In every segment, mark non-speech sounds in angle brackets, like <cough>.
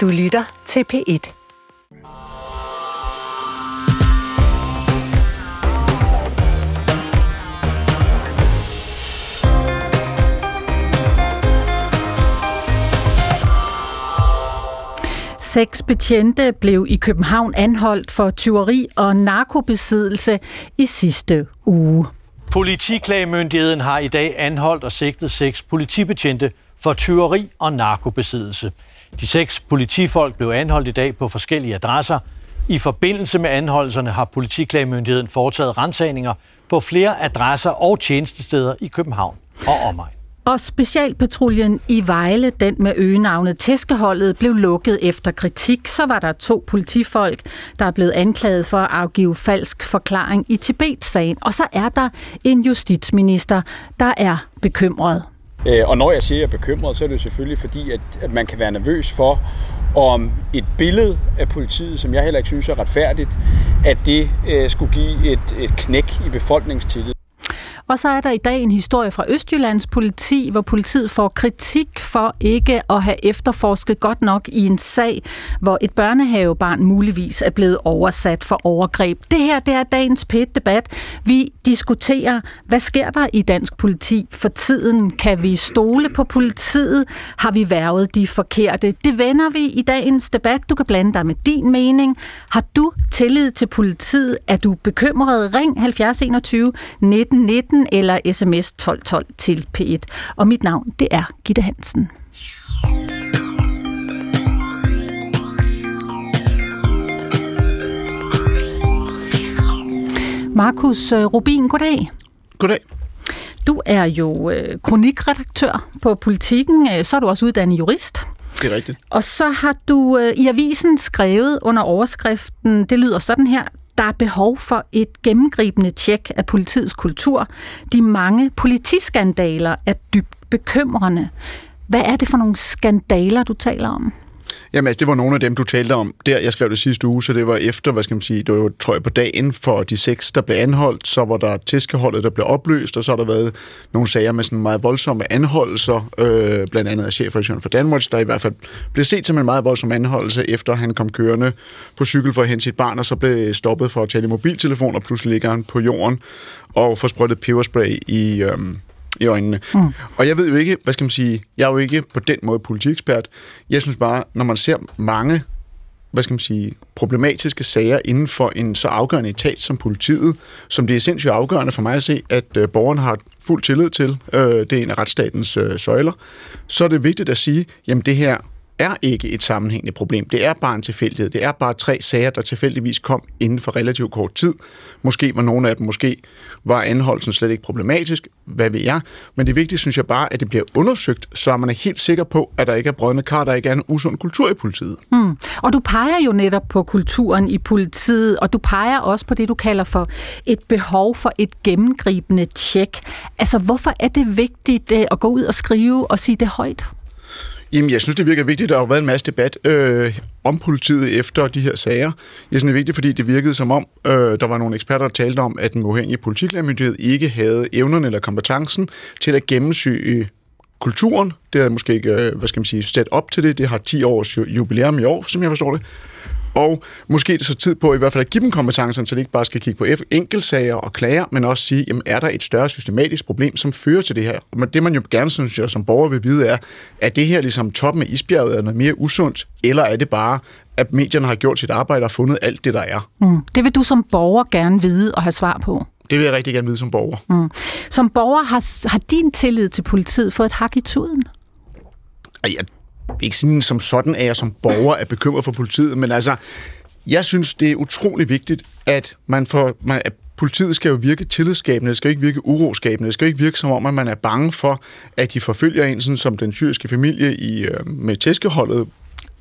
Du lytter til P1. Seks betjente blev i København anholdt for tyveri og narkobesiddelse i sidste uge. Politiklagemyndigheden har i dag anholdt og sigtet seks politibetjente for tyveri og narkobesiddelse. De seks politifolk blev anholdt i dag på forskellige adresser. I forbindelse med anholdelserne har politiklagemyndigheden foretaget rensagninger på flere adresser og tjenestesteder i København og omegn. Og specialpatruljen i Vejle, den med øgenavnet Tæskeholdet, blev lukket efter kritik. Så var der to politifolk, der er blevet anklaget for at afgive falsk forklaring i Tibet-sagen. Og så er der en justitsminister, der er bekymret. Øh, og når jeg siger, at jeg er bekymret, så er det selvfølgelig fordi, at, at man kan være nervøs for, om et billede af politiet, som jeg heller ikke synes er retfærdigt, at det øh, skulle give et, et knæk i befolkningstillid. Og så er der i dag en historie fra Østjyllands politi, hvor politiet får kritik for ikke at have efterforsket godt nok i en sag, hvor et børnehavebarn muligvis er blevet oversat for overgreb. Det her det er dagens pæt debat Vi diskuterer, hvad sker der i dansk politi for tiden? Kan vi stole på politiet? Har vi værvet de forkerte? Det vender vi i dagens debat. Du kan blande dig med din mening. Har du tillid til politiet? Er du bekymret? Ring 70 21 19 19 eller sms 1212 til P1. Og mit navn, det er Gitte Hansen. Markus øh, Rubin, goddag. Goddag. Du er jo øh, kronikredaktør på Politiken, øh, så er du også uddannet jurist. Det er rigtigt. Og så har du øh, i avisen skrevet under overskriften, det lyder sådan her, der er behov for et gennemgribende tjek af politiets kultur. De mange politiskandaler er dybt bekymrende. Hvad er det for nogle skandaler, du taler om? Jamen altså, det var nogle af dem, du talte om der. Jeg skrev det sidste uge, så det var efter, hvad skal man sige, det var, tror jeg, på dagen for de seks, der blev anholdt. Så var der tæskeholdet, der blev opløst, og så har der været nogle sager med sådan meget voldsomme anholdelser, øh, blandt andet af chefredaktøren for Danmarks, der i hvert fald blev set som en meget voldsom anholdelse, efter han kom kørende på cykel for at hente sit barn, og så blev stoppet for at tale i mobiltelefon, og pludselig ligger han på jorden og får sprøjtet peberspray i, øh, i øjnene. Mm. Og jeg ved jo ikke, hvad skal man sige, jeg er jo ikke på den måde politikekspert. Jeg synes bare, når man ser mange hvad skal man sige, problematiske sager inden for en så afgørende etat som politiet, som det er sindssygt afgørende for mig at se, at øh, borgerne har fuld tillid til, øh, det er en af retsstatens øh, søjler, så er det vigtigt at sige, jamen det her er ikke et sammenhængende problem. Det er bare en tilfældighed. Det er bare tre sager, der tilfældigvis kom inden for relativt kort tid. Måske var nogle af dem, måske var anholdelsen slet ikke problematisk. Hvad ved jeg? Men det vigtige, synes jeg bare, at det bliver undersøgt, så man er helt sikker på, at der ikke er brødende kar, der ikke er en usund kultur i politiet. Mm. Og du peger jo netop på kulturen i politiet, og du peger også på det, du kalder for et behov for et gennemgribende tjek. Altså, hvorfor er det vigtigt øh, at gå ud og skrive og sige det højt? Jamen, jeg synes, det virker vigtigt. Der har jo været en masse debat øh, om politiet efter de her sager. Jeg synes, det er vigtigt, fordi det virkede som om, øh, der var nogle eksperter, der talte om, at den uafhængige politiklærmyndighed ikke havde evnerne eller kompetencen til at gennemsyge kulturen. Det er måske ikke, øh, hvad skal man sige, sat op til det. Det har 10 års jubilæum i år, som jeg forstår det og måske er det så tid på i hvert fald at give dem kompetencen, så de ikke bare skal kigge på enkeltsager og klager, men også sige, jamen er der et større systematisk problem, som fører til det her? Men det man jo gerne synes jeg, som borger vil vide er, er det her ligesom toppen af isbjerget er noget mere usundt, eller er det bare, at medierne har gjort sit arbejde og fundet alt det, der er? Mm. Det vil du som borger gerne vide og have svar på? Det vil jeg rigtig gerne vide som borger. Mm. Som borger har, har din tillid til politiet fået et hak i tuden? Jeg ikke sådan som sådan, at jeg som borger er bekymret for politiet, men altså, jeg synes, det er utrolig vigtigt, at man får, man, at politiet skal jo virke tillidsskabende, det skal ikke virke uroskabende, det skal ikke virke som om, at man er bange for, at de forfølger en, sådan som den syriske familie i, øh, med tæskeholdet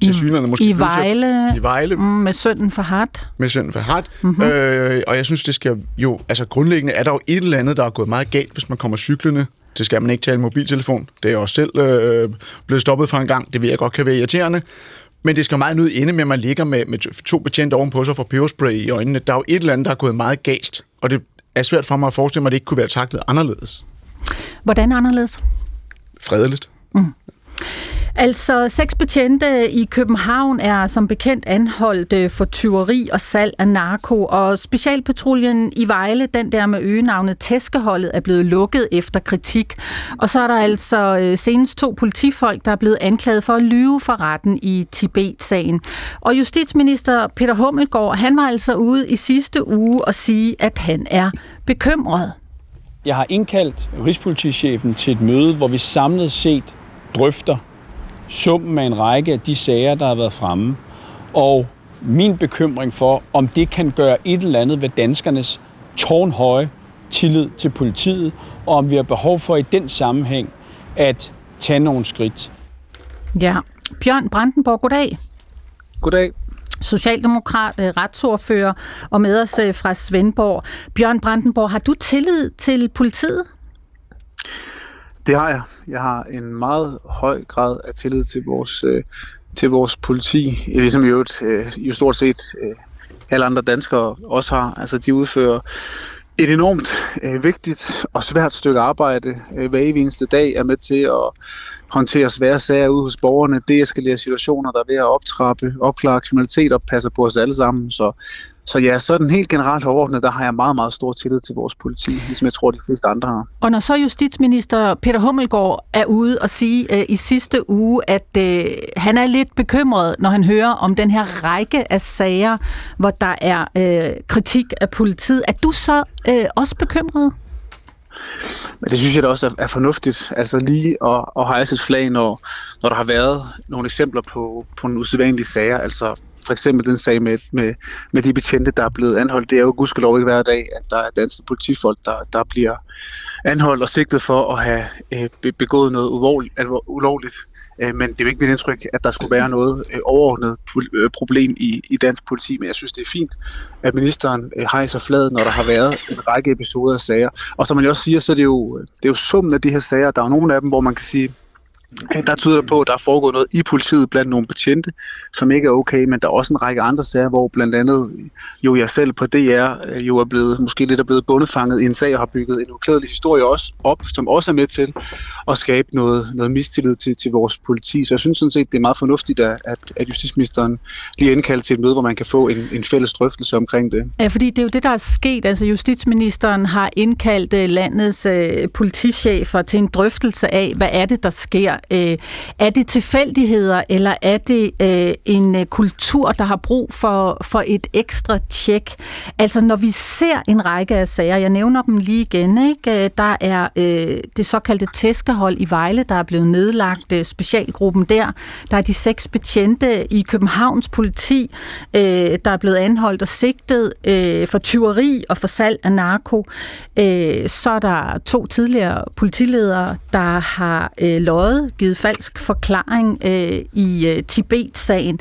til synerne måske I Vejle, i Vejle mm, med sønnen for Hart. Med sønnen for Hart. Mm-hmm. Øh, og jeg synes, det skal jo, altså grundlæggende er der jo et eller andet, der er gået meget galt, hvis man kommer cyklende det skal man ikke tale mobiltelefon. Det er også selv øh, blevet stoppet for en gang. Det vil jeg godt kan være irriterende. Men det skal meget nødt inde med, at man ligger med, med to betjente ovenpå sig for peberspray i øjnene. Der er jo et eller andet, der er gået meget galt. Og det er svært for mig at forestille mig, at det ikke kunne være taklet anderledes. Hvordan anderledes? Fredeligt. Mm. Altså, seks betjente i København er som bekendt anholdt øh, for tyveri og salg af narko, og specialpatruljen i Vejle, den der med øgenavnet Tæskeholdet, er blevet lukket efter kritik. Og så er der altså øh, senest to politifolk, der er blevet anklaget for at lyve for retten i Tibet-sagen. Og justitsminister Peter Hummelgaard, han var altså ude i sidste uge og sige, at han er bekymret. Jeg har indkaldt Rigspolitichefen til et møde, hvor vi samlet set drøfter summen af en række af de sager, der har været fremme, og min bekymring for, om det kan gøre et eller andet ved danskernes tårnhøje tillid til politiet, og om vi har behov for i den sammenhæng at tage nogle skridt. Ja, Bjørn Brandenborg, goddag. Goddag. Socialdemokrat, øh, retsordfører og med os øh, fra Svendborg. Bjørn Brandenborg, har du tillid til politiet? Det har jeg. Jeg har en meget høj grad af tillid til vores, øh, til vores politi, øh, ligesom jo, øh, jo stort set øh, alle andre danskere også har. Altså, de udfører et enormt øh, vigtigt og svært stykke arbejde øh, hver eneste dag er med til at håndtere svære sager ude hos borgerne, deeskalere situationer, der er ved at optrappe, opklare kriminalitet og passe på os alle sammen. Så så ja, sådan helt generelt overordnet, der har jeg meget, meget stor tillid til vores politi, ligesom jeg tror, de fleste andre har. Og når så justitsminister Peter Hummelgaard er ude og sige uh, i sidste uge, at uh, han er lidt bekymret, når han hører om den her række af sager, hvor der er uh, kritik af politiet, er du så uh, også bekymret? Men det synes jeg da også er, er fornuftigt, altså lige at, at hejse et flag, når, når der har været nogle eksempler på, på nogle usædvanlige sager, altså for eksempel den sag med, med, med de betjente, der er blevet anholdt. Det er jo gudskelov ikke hver dag, at der er danske politifolk, der, der bliver anholdt og sigtet for at have øh, begået noget ulovligt. ulovligt. Øh, men det er jo ikke mit indtryk, at der skulle være noget øh, overordnet øh, problem i, i dansk politi. Men jeg synes, det er fint, at ministeren øh, hejser fladet, når der har været en række episoder af sager. Og som man jo også siger, så er det jo, det er jo summen af de her sager. Der er jo nogle af dem, hvor man kan sige, der tyder på, at der er foregået noget i politiet blandt nogle betjente, som ikke er okay, men der er også en række andre sager, hvor blandt andet jo jeg selv på DR øh, jo er blevet, måske lidt er blevet bundefanget i en sag og har bygget en uklædelig historie også op, som også er med til at skabe noget, noget mistillid til, til vores politi. Så jeg synes sådan set, det er meget fornuftigt, at, at justitsministeren lige indkalder til et møde, hvor man kan få en, en fælles drøftelse omkring det. Ja, fordi det er jo det, der er sket. Altså justitsministeren har indkaldt øh, landets øh, politichefer til en drøftelse af, hvad er det, der sker Øh, er det tilfældigheder, eller er det øh, en øh, kultur, der har brug for, for et ekstra tjek? Altså, når vi ser en række af sager, jeg nævner dem lige igen, ikke? Øh, der er øh, det såkaldte tæskehold i Vejle, der er blevet nedlagt, øh, specialgruppen der. Der er de seks betjente i Københavns politi, øh, der er blevet anholdt og sigtet øh, for tyveri og for salg af narko. Øh, så er der to tidligere politiledere, der har øh, løjet givet falsk forklaring øh, i øh, Tibet-sagen.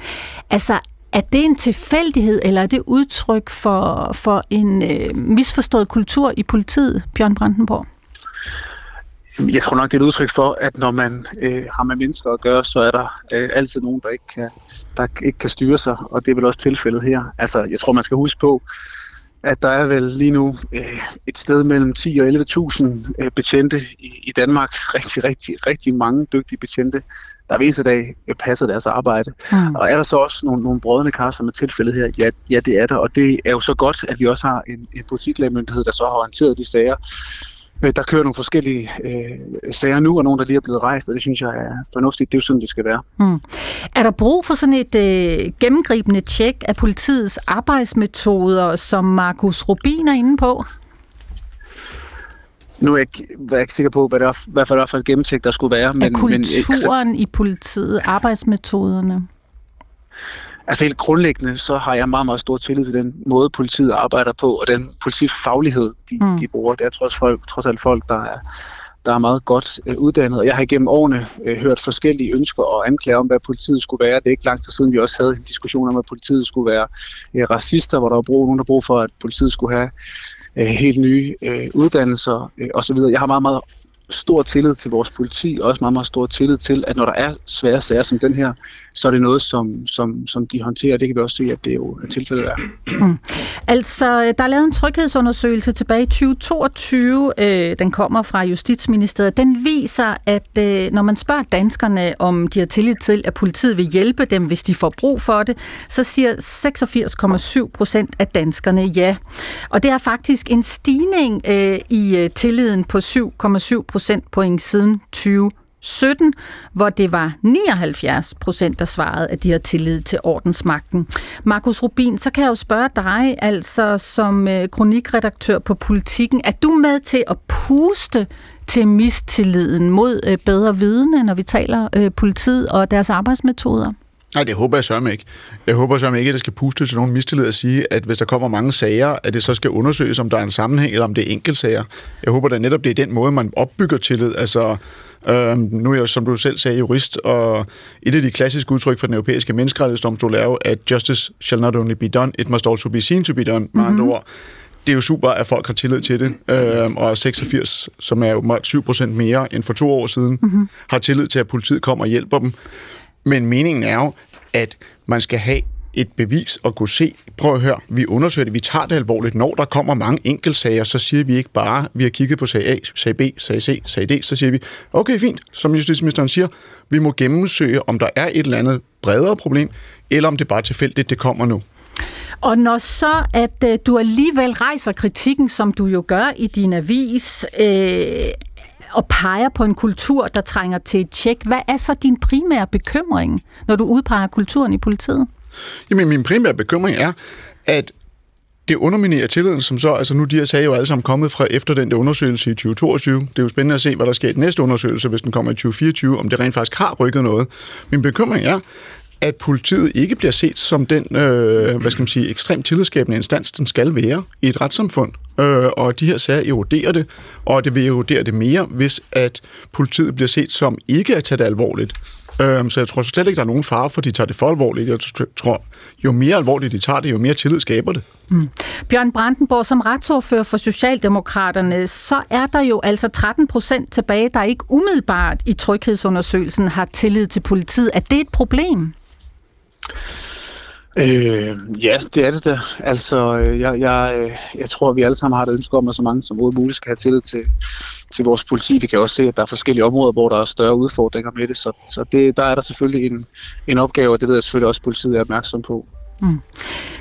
Altså, er det en tilfældighed, eller er det udtryk for, for en øh, misforstået kultur i politiet, Bjørn Brandenborg? Jeg tror nok, det er et udtryk for, at når man øh, har med mennesker at gøre, så er der øh, altid nogen, der ikke, kan, der ikke kan styre sig, og det er vel også tilfældet her. Altså, jeg tror, man skal huske på, at der er vel lige nu øh, et sted mellem 10 og 11.000 øh, betjente i, i Danmark. <laughs> Rigtig, rigtig, rigtig mange dygtige betjente, der hver eneste dag øh, passer deres arbejde. Mm. Og er der så også nogle, nogle brødende kar, som er tilfældet her? Ja, ja, det er der. Og det er jo så godt, at vi også har en, en politiklagmyndighed, der så har håndteret de sager Øh, der kører nogle forskellige øh, sager nu, og nogle, der lige er blevet rejst, og det synes jeg er fornuftigt. Det er jo sådan, det skal være. Mm. Er der brug for sådan et øh, gennemgribende tjek af politiets arbejdsmetoder, som Markus Rubin er inde på? Nu er jeg, er jeg ikke sikker på, hvad, der, hvad for, for et gennemtjek der skulle være. Men, er kulturen men, altså, i politiet, arbejdsmetoderne? Altså helt grundlæggende, så har jeg meget, meget stor tillid til den måde, politiet arbejder på, og den politifaglighed, de, mm. de bruger. Det er trods, folk, trods alt folk, der er, der er meget godt øh, uddannet. Og jeg har igennem årene øh, hørt forskellige ønsker og anklager om, hvad politiet skulle være. Det er ikke lang tid siden, vi også havde en diskussion om, at politiet skulle være øh, racister, hvor der var brug, nogen, der brug for, at politiet skulle have øh, helt nye øh, uddannelser øh, osv. Jeg har meget, meget stor tillid til vores politi, og også meget, meget stor tillid til, at når der er svære sager som den her, så er det noget, som, som, som de håndterer. Det kan vi også se, at det jo er tilfældet er. Mm. Altså, der er lavet en tryghedsundersøgelse tilbage i 2022. Øh, den kommer fra Justitsministeriet. Den viser, at øh, når man spørger danskerne, om de har tillid til, at politiet vil hjælpe dem, hvis de får brug for det, så siger 86,7 procent af danskerne ja. Og det er faktisk en stigning øh, i øh, tilliden på 7,7 procent point siden 20 17, hvor det var 79 procent, der svarede, at de har tillid til ordensmagten. Markus Rubin, så kan jeg jo spørge dig, altså som øh, kronikredaktør på Politiken, er du med til at puste til mistilliden mod øh, bedre vidne, når vi taler øh, politiet og deres arbejdsmetoder? Nej, det håber jeg sørme ikke. Jeg håber sørme ikke, at det skal puste til nogen mistillid at sige, at hvis der kommer mange sager, at det så skal undersøges, om der er en sammenhæng, eller om det er enkeltsager. Jeg håber da netop, det er den måde, man opbygger tillid. Altså, øh, nu er jeg, som du selv sagde, jurist, og et af de klassiske udtryk for den europæiske menneskerettighedsdomstol er jo, at justice shall not only be done, it must also be seen to be done, med mm-hmm. andre ord det er jo super, at folk har tillid til det, øh, og 86, som er jo 7 procent mere end for to år siden, mm-hmm. har tillid til, at politiet kommer og hjælper dem. Men meningen er jo, at man skal have et bevis og kunne se, prøv at høre, vi undersøger det, vi tager det alvorligt. Når der kommer mange enkeltsager, så siger vi ikke bare, vi har kigget på sag A, sag B, sag C, sag D, så siger vi, okay, fint, som justitsministeren siger, vi må gennemsøge, om der er et eller andet bredere problem, eller om det bare er tilfældigt, det kommer nu. Og når så, at øh, du alligevel rejser kritikken, som du jo gør i din avis, øh, og peger på en kultur, der trænger til et tjek. Hvad er så din primære bekymring, når du udpeger kulturen i politiet? Jamen, min primære bekymring er, at det underminerer tilliden, som så, altså nu de her sager jo alle sammen kommet fra efter den der undersøgelse i 2022. Det er jo spændende at se, hvad der sker i den næste undersøgelse, hvis den kommer i 2024, om det rent faktisk har rykket noget. Min bekymring er, at politiet ikke bliver set som den, øh, hvad skal man sige, ekstremt tillidsskabende instans, den skal være i et retssamfund. Øh, og de her sager eroderer det, og det vil erodere det mere, hvis at politiet bliver set som ikke at tage det alvorligt. Øh, så jeg tror slet ikke, der er nogen fare for, de tager det for alvorligt. Jeg tror, jo mere alvorligt de tager det, jo mere tillid skaber det. Mm. Bjørn Brandenborg, som retsordfører for Socialdemokraterne, så er der jo altså 13 procent tilbage, der ikke umiddelbart i tryghedsundersøgelsen har tillid til politiet. Er det et problem? Øh, ja, det er det da. Altså, øh, jeg, jeg, øh, jeg tror, vi alle sammen har et ønske om, at så mange som overhovedet muligt skal have tillid til, til vores politi. Vi kan også se, at der er forskellige områder, hvor der er større udfordringer med det, så, så det, der er der selvfølgelig en, en opgave, og det ved jeg selvfølgelig også, at politiet er opmærksom på. Mm.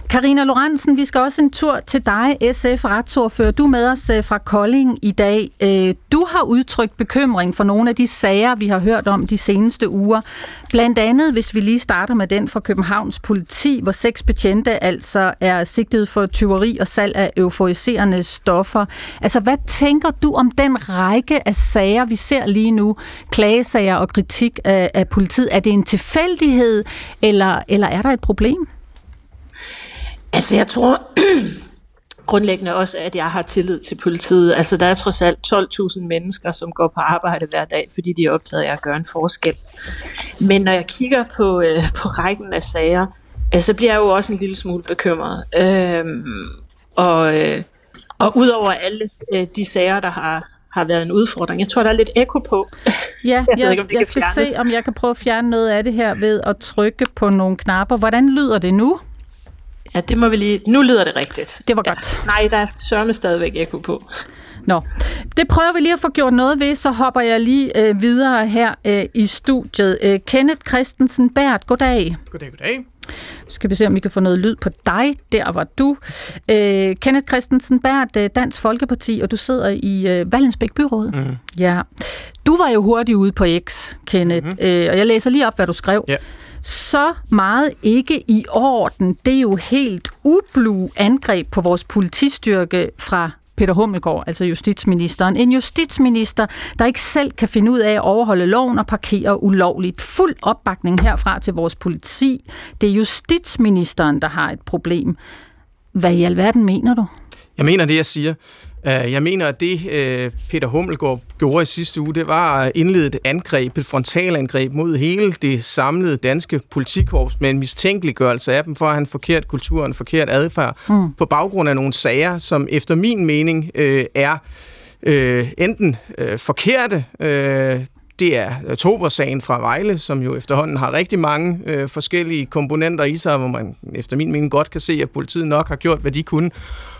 Karina Lorentzen, vi skal også en tur til dig, SF retsordfører. Du er med os øh, fra Kolding i dag. Øh, du har udtrykt bekymring for nogle af de sager, vi har hørt om de seneste uger. Blandt andet, hvis vi lige starter med den fra Københavns politi, hvor seks betjente altså er sigtet for tyveri og salg af euforiserende stoffer. Altså, hvad tænker du om den række af sager, vi ser lige nu? Klagesager og kritik af, af politiet. Er det en tilfældighed, eller, eller er der et problem? Altså jeg tror <clears throat> grundlæggende også, at jeg har tillid til politiet. Altså der er trods alt 12.000 mennesker, som går på arbejde hver dag, fordi de er optaget af at gøre en forskel. Men når jeg kigger på, øh, på rækken af sager, øh, så bliver jeg jo også en lille smule bekymret. Øhm, og, øh, og udover alle øh, de sager, der har, har været en udfordring. Jeg tror, der er lidt ekko på. Ja, <laughs> jeg, jeg, ikke, jeg skal fjernes. se, om jeg kan prøve at fjerne noget af det her ved at trykke på nogle knapper. Hvordan lyder det nu? Ja, det må vi lige... Nu lyder det rigtigt. Det var godt. Ja. Nej, der er sørme stadigvæk ekko på. Nå, det prøver vi lige at få gjort noget ved, så hopper jeg lige øh, videre her øh, i studiet. Øh, Kenneth Christensen Bært, goddag. Goddag, goddag. Så skal vi se, om vi kan få noget lyd på dig. Der var du. Øh, Kenneth Christensen Bært, øh, Dansk Folkeparti, og du sidder i øh, Vallensbæk Byråd. Mm. Ja. Du var jo hurtigt ude på X, Kenneth, mm-hmm. øh, og jeg læser lige op, hvad du skrev. Ja så meget ikke i orden. Det er jo helt ublu angreb på vores politistyrke fra Peter Hummelgaard, altså justitsministeren. En justitsminister, der ikke selv kan finde ud af at overholde loven og parkere ulovligt. Fuld opbakning herfra til vores politi. Det er justitsministeren, der har et problem. Hvad i alverden mener du? Jeg mener det, jeg siger. Øh, jeg mener, at det øh, Peter Hummelgaard gjorde i sidste uge, det var at indlede et angreb, et frontalangreb mod hele det samlede danske politikorps med en mistænkeliggørelse af dem for at have en forkert kultur og en forkert adfærd mm. på baggrund af nogle sager, som efter min mening øh, er øh, enten øh, forkerte, øh, det er Tober-sagen fra Vejle, som jo efterhånden har rigtig mange øh, forskellige komponenter i sig, hvor man efter min mening godt kan se, at politiet nok har gjort, hvad de kunne.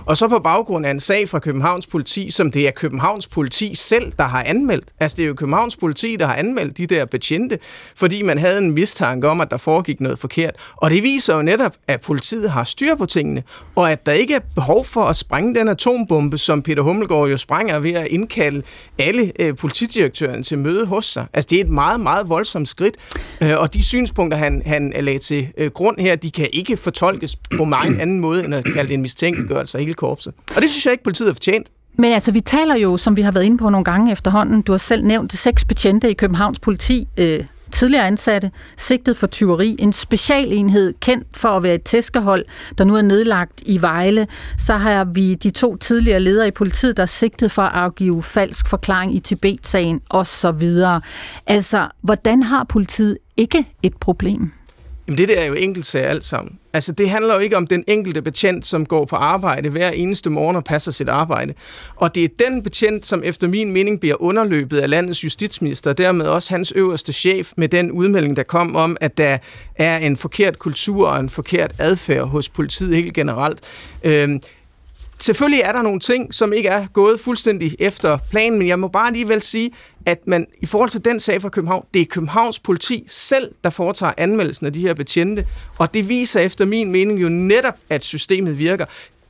Og så på baggrund af en sag fra Københavns politi, som det er Københavns politi selv, der har anmeldt. Altså det er jo Københavns politi, der har anmeldt de der betjente, fordi man havde en mistanke om, at der foregik noget forkert. Og det viser jo netop, at politiet har styr på tingene, og at der ikke er behov for at sprænge den atombombe, som Peter Hummelgaard jo sprænger ved at indkalde alle øh, politidirektøren til møde hos sig. Altså det er et meget, meget voldsomt skridt, øh, og de synspunkter, han, han lagde til øh, grund her, de kan ikke fortolkes på mange anden måde, end at kalde det en mistænkeliggørelse af hele korpset. Og det synes jeg ikke, politiet har fortjent. Men altså, vi taler jo, som vi har været inde på nogle gange efterhånden, du har selv nævnt seks betjente i Københavns politi, øh, tidligere ansatte, sigtet for tyveri, en specialenhed kendt for at være et tæskehold, der nu er nedlagt i Vejle. Så har vi de to tidligere ledere i politiet, der er sigtet for at afgive falsk forklaring i Tibet-sagen osv. Altså, hvordan har politiet ikke et problem? Jamen det der er jo enkeltsager alt sammen. Altså det handler jo ikke om den enkelte betjent, som går på arbejde hver eneste morgen og passer sit arbejde. Og det er den betjent, som efter min mening bliver underløbet af landets justitsminister, og dermed også hans øverste chef med den udmelding, der kom om, at der er en forkert kultur og en forkert adfærd hos politiet helt generelt. Øhm, Selvfølgelig er der nogle ting, som ikke er gået fuldstændig efter planen, men jeg må bare alligevel sige, at man i forhold til den sag fra København, det er Københavns politi selv, der foretager anmeldelsen af de her betjente, og det viser efter min mening jo netop, at systemet virker.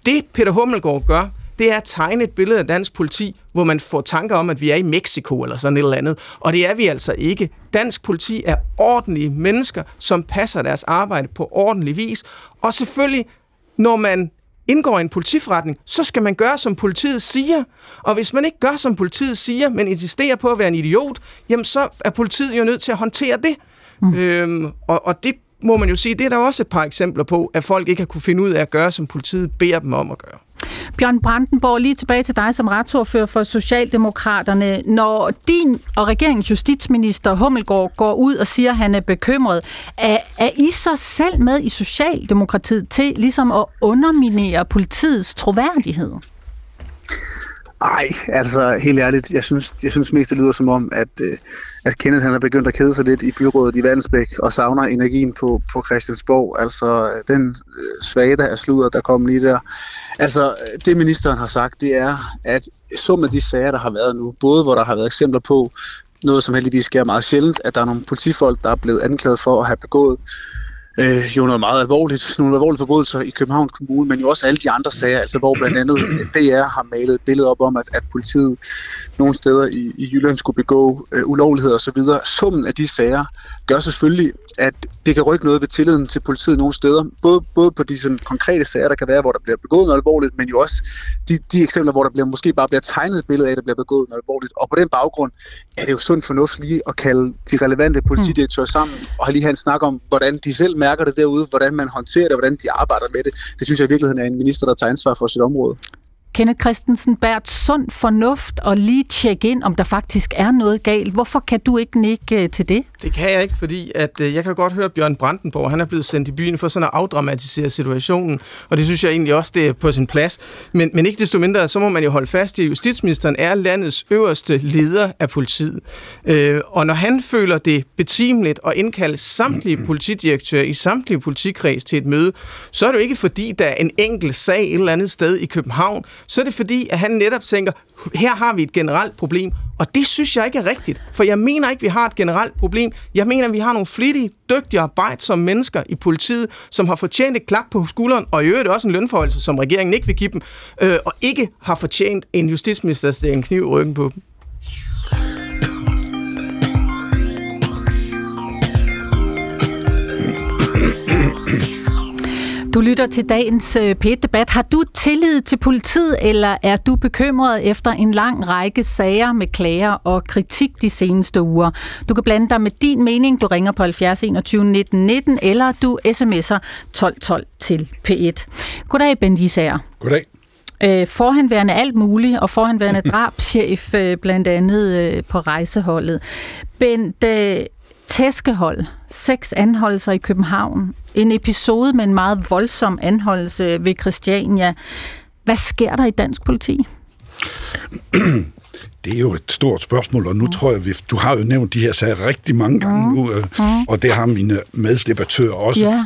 Det Peter Hummelgaard gør, det er at tegne et billede af dansk politi, hvor man får tanker om, at vi er i Mexico eller sådan et eller andet. Og det er vi altså ikke. Dansk politi er ordentlige mennesker, som passer deres arbejde på ordentlig vis. Og selvfølgelig, når man indgår i en politiforretning, så skal man gøre, som politiet siger. Og hvis man ikke gør, som politiet siger, men insisterer på at være en idiot, jamen så er politiet jo nødt til at håndtere det. Mm. Øhm, og, og det må man jo sige, det er der også et par eksempler på, at folk ikke har kunne finde ud af at gøre, som politiet beder dem om at gøre. Bjørn Brandenborg, lige tilbage til dig som retsordfører for Socialdemokraterne. Når din og regeringens justitsminister Hummelgaard går ud og siger, at han er bekymret, er, er I så selv med i Socialdemokratiet til ligesom at underminere politiets troværdighed? Nej, altså helt ærligt, jeg synes, jeg synes mest, det lyder som om, at, øh, at Kenneth han er begyndt at kede sig lidt i byrådet i Vandensbæk og savner energien på, på Christiansborg. Altså den øh, svage, der er sludder, der kom lige der. Altså det ministeren har sagt, det er, at summen af de sager, der har været nu, både hvor der har været eksempler på noget, som heldigvis sker meget sjældent, at der er nogle politifolk, der er blevet anklaget for at have begået øh, jo noget meget alvorligt, nogle alvorlige forbrydelser i Københavns Kommune, men jo også alle de andre sager, altså hvor blandt andet øh, DR har malet et billede op om, at, at politiet nogle steder i, i Jylland skulle begå øh, ulovligheder osv. Summen af de sager gør selvfølgelig, at det kan rykke noget ved tilliden til politiet nogle steder. Både, både på de sådan, konkrete sager, der kan være, hvor der bliver begået noget alvorligt, men jo også de, de eksempler, hvor der bliver, måske bare bliver tegnet et billede af, at der bliver begået noget alvorligt. Og på den baggrund er det jo sund fornuft lige at kalde de relevante politidirektører sammen og lige have en snak om, hvordan de selv mærker det derude, hvordan man håndterer det, hvordan de arbejder med det. Det synes jeg i virkeligheden er en minister, der tager ansvar for sit område. Kenneth Christensen Bært, sund fornuft og lige tjekke ind, om der faktisk er noget galt. Hvorfor kan du ikke nikke øh, til det? Det kan jeg ikke, fordi at, øh, jeg kan godt høre, at Bjørn Brandenborg han er blevet sendt i byen for sådan at afdramatisere situationen, og det synes jeg egentlig også, det er på sin plads. Men, men ikke desto mindre, så må man jo holde fast i, at justitsministeren er landets øverste leder af politiet. Øh, og når han føler det betimeligt at indkalde samtlige politidirektører i samtlige politikreds til et møde, så er det jo ikke fordi, der er en enkelt sag et eller andet sted i København, så er det fordi, at han netop tænker, her har vi et generelt problem, og det synes jeg ikke er rigtigt, for jeg mener ikke, vi har et generelt problem. Jeg mener, vi har nogle flittige, dygtige, arbejdsomme mennesker i politiet, som har fortjent et klap på skulderen, og i øvrigt også en lønforholdelse, som regeringen ikke vil give dem, øh, og ikke har fortjent en justitsminister, der en kniv i ryggen på dem. Du lytter til dagens øh, P1-debat. Har du tillid til politiet, eller er du bekymret efter en lang række sager med klager og kritik de seneste uger? Du kan blande dig med din mening. Du ringer på 70 21 19 19, eller du sms'er 12 12 til P1. Goddag, Ben Lisager. Goddag. Øh, forhenværende alt muligt, og forhenværende drabschef <laughs> øh, blandt andet øh, på rejseholdet. Bent, øh, tæskehold, seks anholdelser i København, en episode med en meget voldsom anholdelse ved Christiania. Hvad sker der i dansk politi? <clears throat> Det er jo et stort spørgsmål, og nu mm. tror jeg, vi, du har jo nævnt de her sager rigtig mange gange mm. nu, øh, mm. og det har mine meddebattører også. Yeah.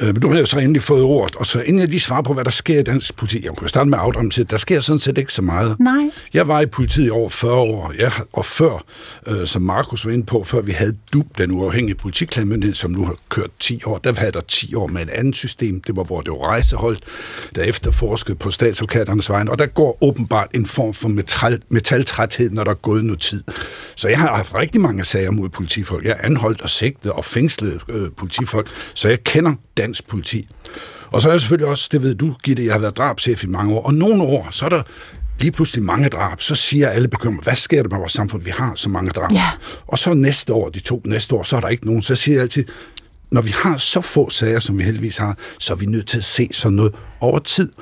Øh, men du har jo så endelig fået ordet, og så inden jeg lige svarer på, hvad der sker i dansk politi, jeg kunne starte med at der sker sådan set ikke så meget. Nej. Jeg var i politiet i over 40 år, ja, og før, øh, som Markus var inde på, før vi havde DUB, den uafhængige politiklagemyndighed, som nu har kørt 10 år, der havde der 10 år med et andet system, det var, hvor det var rejseholdt, der efterforskede på statsadvokaternes vegne, og der går åbenbart en form for metal, metaltræthed, når der er gået noget tid. Så jeg har haft rigtig mange sager mod politifolk. Jeg er anholdt og sigtet og fængslet øh, politifolk, så jeg kender dansk politi. Og så er jeg selvfølgelig også, det ved du, Gitte, jeg har været drabschef i mange år, og nogle år, så er der lige pludselig mange drab, så siger alle bekymret, hvad sker der med vores samfund, vi har så mange drab. Ja. Og så næste år, de to næste år, så er der ikke nogen, så siger jeg altid, når vi har så få sager, som vi heldigvis har, så er vi nødt til at se sådan noget over tid.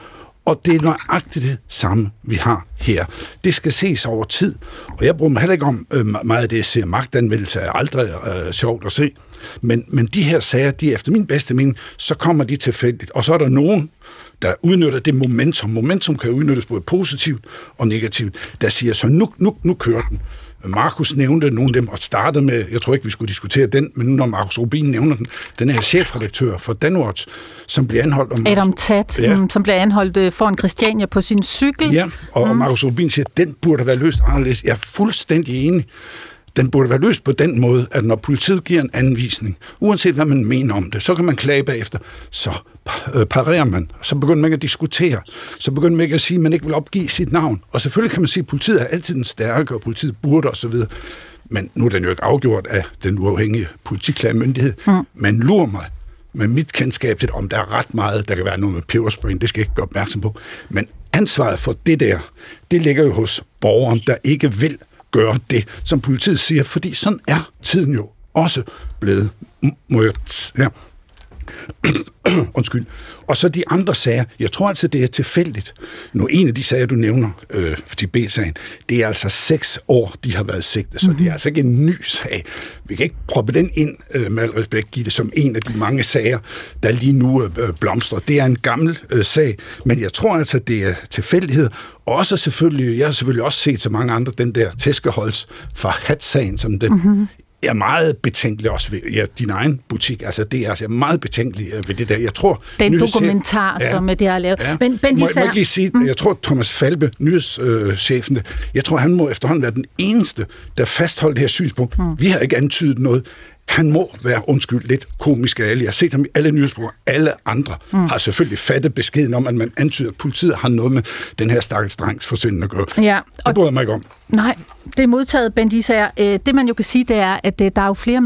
Og det er nøjagtigt det samme, vi har her. Det skal ses over tid, og jeg bruger mig heller ikke om øh, meget af det, jeg ser magtanmeldelse er aldrig øh, sjovt at se. Men, men de her sager, de efter min bedste mening, så kommer de tilfældigt. Og så er der nogen, der udnytter det momentum. Momentum kan udnyttes både positivt og negativt. Der siger så, nu, nu, nu kører den. Markus nævnte nogle af dem og startede med, jeg tror ikke, vi skulle diskutere den, men nu når Markus Rubin nævner den, den her chefredaktør for Danwatch, som bliver anholdt... Om Adam Tat, ja. Mm, som bliver anholdt øh, foran Christiania på sin cykel. Ja, og mm. Markus Rubin siger, at den burde være løst anderledes. Jeg er fuldstændig enig. Den burde være løst på den måde, at når politiet giver en anvisning, uanset hvad man mener om det, så kan man klage bagefter, så øh, parerer man, så begynder man ikke at diskutere, så begynder man ikke at sige, at man ikke vil opgive sit navn. Og selvfølgelig kan man sige, at politiet er altid den stærke, og politiet burde osv., men nu er den jo ikke afgjort af den uafhængige politiklagmyndighed. Mm. Men lurer mig, med mit kendskab til, om der er ret meget, der kan være noget med peberspray, det skal jeg ikke gøre opmærksom på. Men ansvaret for det der, det ligger jo hos borgeren, der ikke vil gøre det, som politiet siger, fordi sådan er tiden jo også blevet. Må jeg, ja. <coughs> Undskyld. Og så de andre sager, jeg tror altså, det er tilfældigt. Nu, en af de sager, du nævner, øh, de B-sagen, det er altså seks år, de har været sigtet, så mm-hmm. det er mhm. altså ikke en ny sag. Vi kan ikke proppe den ind, øh, med al respekt, give det som en af de mange sager, der lige nu øh, blomstrer. Det er en gammel øh, sag, men jeg tror altså, det er tilfældighed. Også selvfølgelig, jeg har selvfølgelig også set så mange andre, den der tæskeholds fra Hat-sagen, som den mm-hmm er meget betænkelig også ved ja, din egen butik. Altså, det er altså meget betænkelig øh, ved det der. Jeg tror... Den dokumentar, ja, som det har lavet. Ja. Men, men må, må jeg lige sige, mm. jeg tror, Thomas Falbe, nyhedschefen, jeg tror, han må efterhånden være den eneste, der fastholder det her synspunkt. Mm. Vi har ikke antydet noget han må være, undskyld, lidt komisk af alle. Jeg har set ham i alle nyhedsprogrammer. Alle andre mm. har selvfølgelig fattet beskeden om, at man antyder, at politiet har noget med den her stakkels drengs forsvinden at gøre. Ja, og det bryder jeg mig ikke om. Nej, det er modtaget, Bent Isager. Øh, det man jo kan sige, det er, at øh, der er jo flere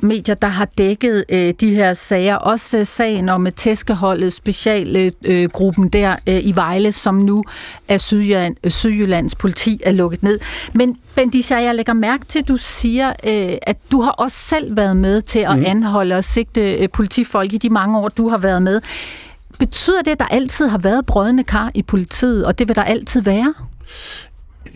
medier, der har dækket øh, de her sager. Også sagen om tæskeholdet, specialgruppen der i Vejle, som nu er Sydjylland, Sydjyllands politi er lukket ned. Men Bent Isager, jeg lægger mærke til, at du siger, at du har også selv været med til at mm. anholde og sigte politifolk i de mange år, du har været med. Betyder det, at der altid har været brødende kar i politiet, og det vil der altid være?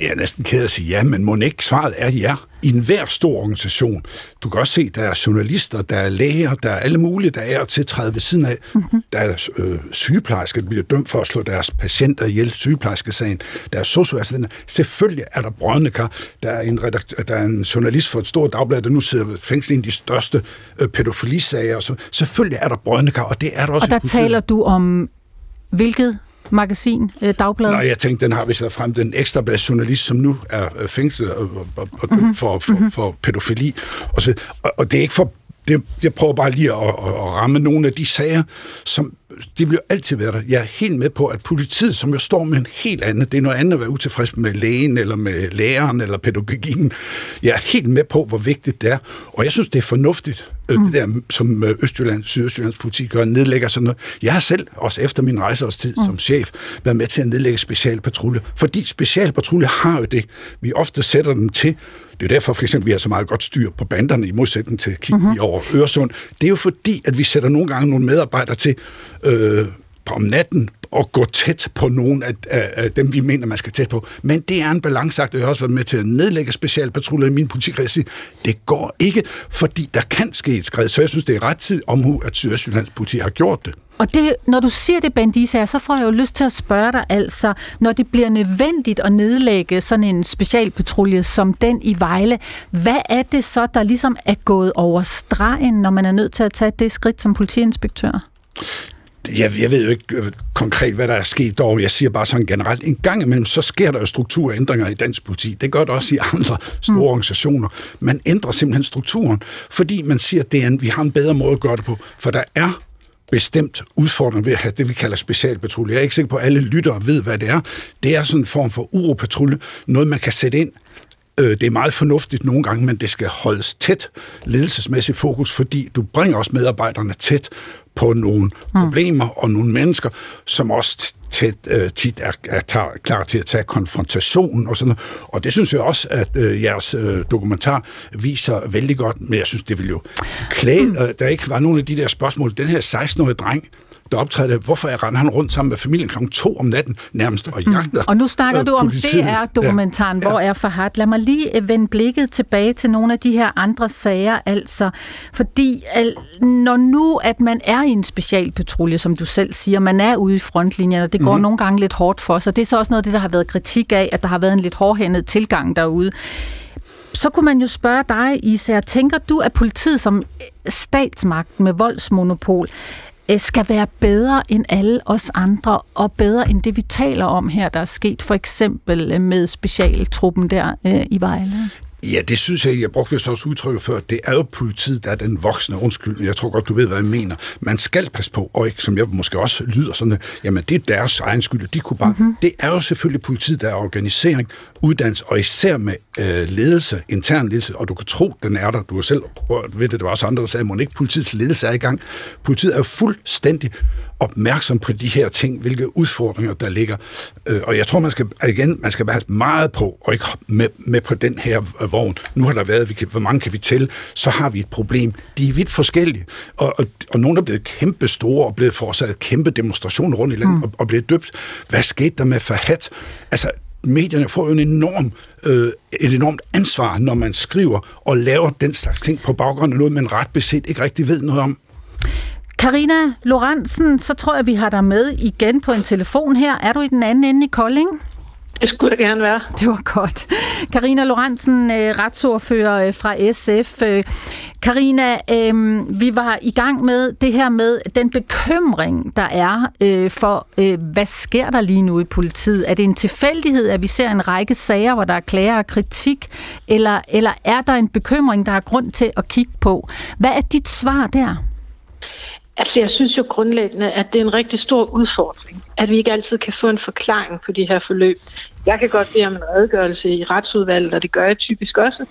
Jeg er næsten ked at sige ja, men må ikke svaret er ja. I enhver stor organisation. Du kan også se, der er journalister, der er læger, der er alle mulige, der er til at træde ved siden af. Mm-hmm. Der er øh, sygeplejersker, der bliver dømt for at slå deres patienter ihjel, sygeplejerskesagen. Der er socioassistenter. Selvfølgelig er der brødende kar. Der er, en redakt- der er en journalist for et stort dagblad, der nu sidder fængslet i en af de største øh, pædofilisager. Så selvfølgelig er der brødende kar, og det er der også. Og der taler du om hvilket magasin, øh, dagblad? Nej, jeg tænkte, den har vi været frem. Den ekstrablad journalist, som nu er øh, fængslet og, og, og mm-hmm. for, for, mm-hmm. for pædofili. Og, så, og, og det er ikke for det, jeg prøver bare lige at, at, at ramme nogle af de sager, som det jo altid være der. Jeg er helt med på, at politiet, som jo står med en helt anden, det er noget andet at være utilfreds med lægen, eller med læreren, eller pædagogikken. Jeg er helt med på, hvor vigtigt det er. Og jeg synes, det er fornuftigt, øh, mm. det der, som øh, Østjylland, Sydøstjyllands politi gør, nedlægger sådan noget. Jeg har selv, også efter min rejseårstid mm. som chef, været med til at nedlægge specialpatrulje. Fordi specialpatrulje har jo det. Vi ofte sætter dem til det er derfor for eksempel, vi har så meget godt styr på banderne i modsætning til kigge mm-hmm. over Øresund. Det er jo fordi, at vi sætter nogle gange nogle medarbejdere til øh, om natten at gå tæt på nogen af, af, af dem, vi mener, man skal tæt på. Men det er en balanceagt, og jeg har også været med til at nedlægge specialpatruljer i min politikkreds. Det går ikke, fordi der kan ske et skridt. Så jeg synes, det er ret tid omhu, at Sydøstjyllands politi har gjort det. Og det, når du siger det, Bandisa, så får jeg jo lyst til at spørge dig altså, når det bliver nødvendigt at nedlægge sådan en specialpatrulje som den i Vejle, hvad er det så, der ligesom er gået over stregen, når man er nødt til at tage det skridt som politiinspektør? Jeg, jeg ved jo ikke øh, konkret, hvad der er sket dog. Jeg siger bare sådan generelt. En gang imellem, så sker der jo strukturændringer i dansk politi. Det gør det også i andre store mm. organisationer. Man ændrer simpelthen strukturen, fordi man siger, at vi har en bedre måde at gøre det på. For der er bestemt udfordring ved at have det, vi kalder specialpatrulje. Jeg er ikke sikker på, at alle lyttere ved, hvad det er. Det er sådan en form for uropatrulje, noget man kan sætte ind Øh, det er meget fornuftigt nogle gange, men det skal holdes tæt ledelsesmæssigt fokus, fordi du bringer også medarbejderne tæt på nogle mm. problemer og nogle mennesker, som også tæt, øh, tit er, er tar, klar til at tage konfrontation og sådan noget. Og det synes jeg også, at øh, jeres øh, dokumentar viser vældig godt, men jeg synes, det vil jo klæde, mm. øh, der ikke var nogen af de der spørgsmål. Den her 16-årige dreng, der optræder, hvorfor er render han rundt sammen med familien kl. 2 om natten nærmest og jagter mm. Og nu snakker øh, du om DR-dokumentaren, ja. hvor er Fahad. Lad mig lige øh, vende blikket tilbage til nogle af de her andre sager, altså. Fordi når nu, at man er i en specialpatrulje, som du selv siger, man er ude i frontlinjen, og det går mm. nogle gange lidt hårdt for sig. Det er så også noget af det, der har været kritik af, at der har været en lidt hårdhændet tilgang derude så kunne man jo spørge dig, Især, tænker du, at politiet som statsmagt med voldsmonopol Øh, Øh, skal være bedre end alle os andre, og bedre end det, vi taler om her, der er sket for eksempel øh, med specialtruppen der øh, i Vejle? Ja, det synes jeg, jeg brugte så også udtrykket før, det er jo politiet, der er den voksne undskyld. Jeg tror godt, du ved, hvad jeg mener. Man skal passe på, og ikke, som jeg måske også lyder sådan, jamen det er deres egen skyld, de kunne bare... Mm-hmm. Det er jo selvfølgelig politiet, der er organisering, uddannelse, og især med øh, ledelse, intern ledelse, og du kan tro, den er der. Du har selv ved det, der var også andre, der sagde, at ikke politiets ledelse er i gang. Politiet er jo fuldstændig opmærksom på de her ting, hvilke udfordringer der ligger. Øh, og jeg tror, man skal, igen, man skal være meget på, og ikke med, med på den her vogn. Nu har der været, vi kan, hvor mange kan vi tælle? Så har vi et problem. De er vidt forskellige. Og, og, og nogle er blevet kæmpe store og blevet forårsaget kæmpe demonstrationer rundt i landet mm. og, og blevet døbt. Hvad skete der med Fahad? Altså, medierne får jo en enorm, øh, et enormt ansvar, når man skriver og laver den slags ting på baggrund af noget, man ret beset ikke rigtig ved noget om. Karina Lorentzen, så tror jeg, vi har dig med igen på en telefon her. Er du i den anden ende i Kolding? Det skulle jeg gerne være. Det var godt. Karina Lorentzen, øh, retsordfører øh, fra SF. Karina, øh, vi var i gang med det her med den bekymring, der er for, hvad sker der lige nu i politiet? Er det en tilfældighed, at vi ser en række sager, hvor der er klager og kritik, eller, eller er der en bekymring, der er grund til at kigge på? Hvad er dit svar der? Altså, jeg synes jo grundlæggende, at det er en rigtig stor udfordring, at vi ikke altid kan få en forklaring på de her forløb. Jeg kan godt bede om en redegørelse i retsudvalget, og det gør jeg typisk også.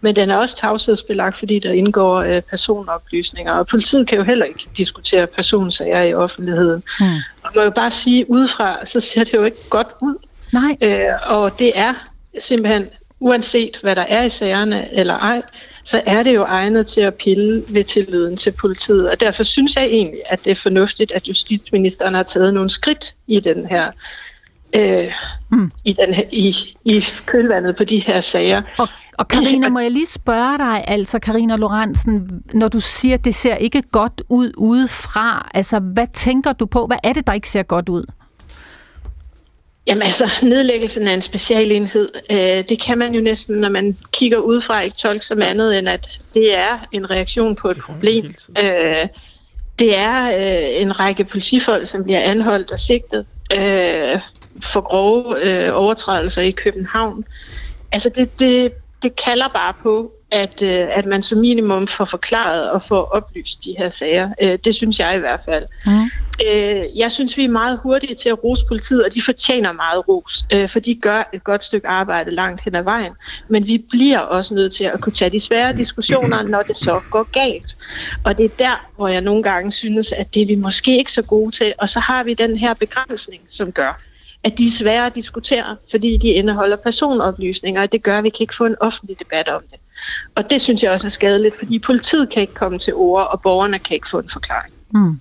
Men den er også tavshedsbelagt, fordi der indgår øh, personoplysninger. Og politiet kan jo heller ikke diskutere personsager i offentligheden. Mm. Og man kan bare sige, udefra, så ser det jo ikke godt ud. Nej. Øh, og det er simpelthen, uanset hvad der er i sagerne eller ej, så er det jo egnet til at pille ved tilliden til politiet. Og derfor synes jeg egentlig, at det er fornuftigt, at justitsministeren har taget nogle skridt i den her øh, mm. i, den her, i, i kølvandet på de her sager. Og, og Karina, må jeg lige spørge dig, altså Karina Lorentzen, når du siger, at det ser ikke godt ud udefra, altså hvad tænker du på? Hvad er det, der ikke ser godt ud? Jamen altså, nedlæggelsen af en specialenhed, øh, det kan man jo næsten, når man kigger udefra, ikke tolke som andet, end at det er en reaktion på et problem. Øh, det er øh, en række politifolk, som bliver anholdt og sigtet øh, for grove øh, overtrædelser i København. Altså, det, det, det kalder bare på, at, øh, at man som minimum får forklaret og får oplyst de her sager. Øh, det synes jeg i hvert fald. Mm. Øh, jeg synes, vi er meget hurtige til at rose politiet, og de fortjener meget ros, øh, for de gør et godt stykke arbejde langt hen ad vejen. Men vi bliver også nødt til at kunne tage de svære diskussioner, når det så går galt. Og det er der, hvor jeg nogle gange synes, at det er vi måske ikke så gode til, og så har vi den her begrænsning, som gør, at de er svære at diskutere, fordi de indeholder personoplysninger, og det gør, at vi kan ikke få en offentlig debat om det. Og det synes jeg også er skadeligt, fordi politiet kan ikke komme til ord, og borgerne kan ikke få en forklaring. Mm.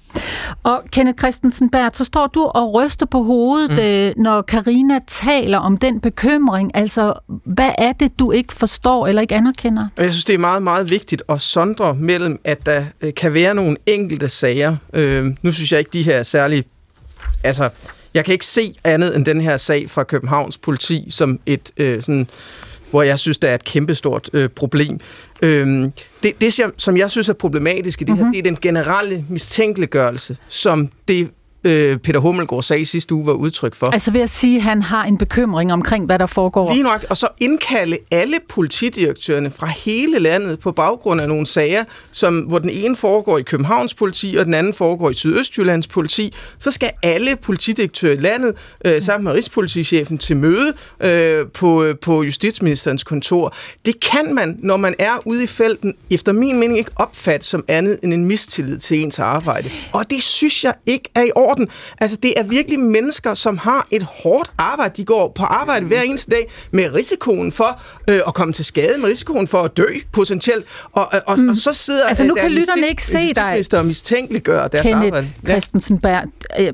Og Kenneth Christensen Bert, så står du og ryster på hovedet, mm. øh, når Karina taler om den bekymring. Altså, hvad er det, du ikke forstår eller ikke anerkender? Jeg synes, det er meget, meget vigtigt at sondre mellem, at der øh, kan være nogle enkelte sager. Øh, nu synes jeg ikke, de her er særlig... Altså, jeg kan ikke se andet end den her sag fra Københavns politi som et øh, sådan hvor jeg synes, der er et kæmpestort øh, problem. Øhm, det, det, som jeg synes er problematisk i det mm-hmm. her, mhm. det er den generelle mistænkeliggørelse, som det øh, Peter Hummelgaard sagde sidste uge var udtryk for. Altså ved at sige, at han har en bekymring omkring, hvad der foregår. Lige nok, og så indkalde alle politidirektørerne fra hele landet på baggrund af nogle sager, som, hvor den ene foregår i Københavns politi, og den anden foregår i Sydøstjyllands politi, så skal alle politidirektører i landet øh, sammen med Rigspolitichefen til møde øh, på, på justitsministerens kontor. Det kan man, når man er ude i felten, efter min mening ikke opfatte som andet end en mistillid til ens arbejde. Og det synes jeg ikke er i orden orden. Altså, det er virkelig mennesker, som har et hårdt arbejde. De går på arbejde hver eneste dag med risikoen for øh, at komme til skade, med risikoen for at dø potentielt. Og, og, og, mm. og så sidder altså, nu kan lytterne ikke se dig. og mistænkeliggør deres Kenneth arbejde. Ja. Christensen Berg.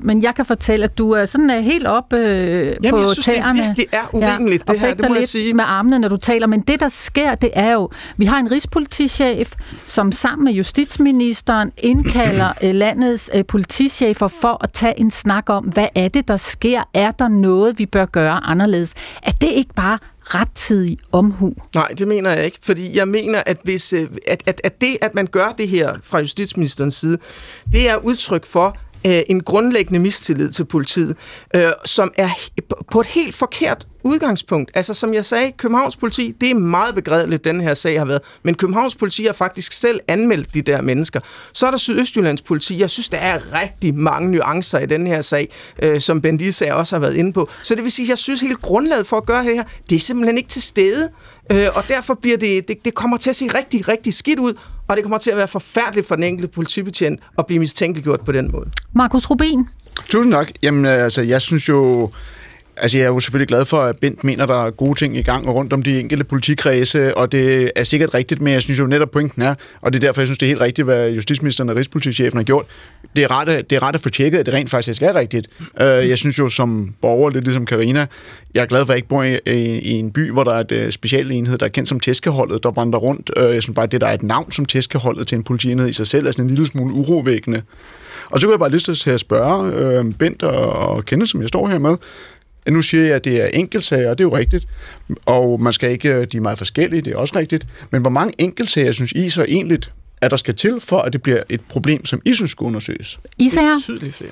Men jeg kan fortælle, at du er sådan er helt op øh, Jamen, på jeg synes, tæerne. det virkelig er urimeligt, ja, det her, det må jeg sige. med armene, når du taler. Men det, der sker, det er jo, vi har en rigspolitichef, som sammen med justitsministeren indkalder øh, landets øh, politichefer for at tage en snak om, hvad er det, der sker? Er der noget, vi bør gøre anderledes? Er det ikke bare rettidig omhu? Nej, det mener jeg ikke, fordi jeg mener, at, hvis, øh, at, at, at det, at man gør det her fra justitsministerens side, det er udtryk for, øh, en grundlæggende mistillid til politiet, øh, som er på et helt forkert udgangspunkt. Altså som jeg sagde, Københavns politi, det er meget begrædeligt, den her sag har været, men Københavns politi har faktisk selv anmeldt de der mennesker. Så er der Sydøstjyllands politi. Jeg synes, der er rigtig mange nuancer i den her sag, øh, som Bendisse også har været inde på. Så det vil sige, jeg synes hele grundlaget for at gøre det her, det er simpelthen ikke til stede. Øh, og derfor bliver det, det, det kommer til at se rigtig, rigtig skidt ud, og det kommer til at være forfærdeligt for den enkelte politibetjent at blive mistænkeliggjort på den måde. Markus Rubin. Tusind tak. Jamen, altså, jeg synes jo, Altså, jeg er jo selvfølgelig glad for, at Bent mener, der er gode ting i gang rundt om de enkelte politikredse, og det er sikkert rigtigt, men jeg synes jo netop pointen er, og det er derfor, jeg synes, det er helt rigtigt, hvad justitsministeren og rigspolitichefen har gjort. Det er ret, det er ret at få tjekket, at det rent faktisk er rigtigt. Øh, jeg synes jo som borger, lidt ligesom Karina, jeg er glad for, at jeg ikke bor i, i en by, hvor der er et øh, specialenhed, specielt enhed, der er kendt som tæskeholdet, der vandrer rundt. Øh, jeg synes bare, at det, der er et navn som tæskeholdet til en politienhed i sig selv, er sådan en lille smule urovækkende. Og så kunne jeg bare lyst til at spørge øh, Bent og, og Kenneth, som jeg står her med, nu siger jeg, at det er enkeltsager, og det er jo rigtigt. Og man skal ikke, de er meget forskellige, det er også rigtigt. Men hvor mange enkeltsager synes I så egentlig, at der skal til, for at det bliver et problem, som I synes skal undersøges? I siger? Tydeligt flere.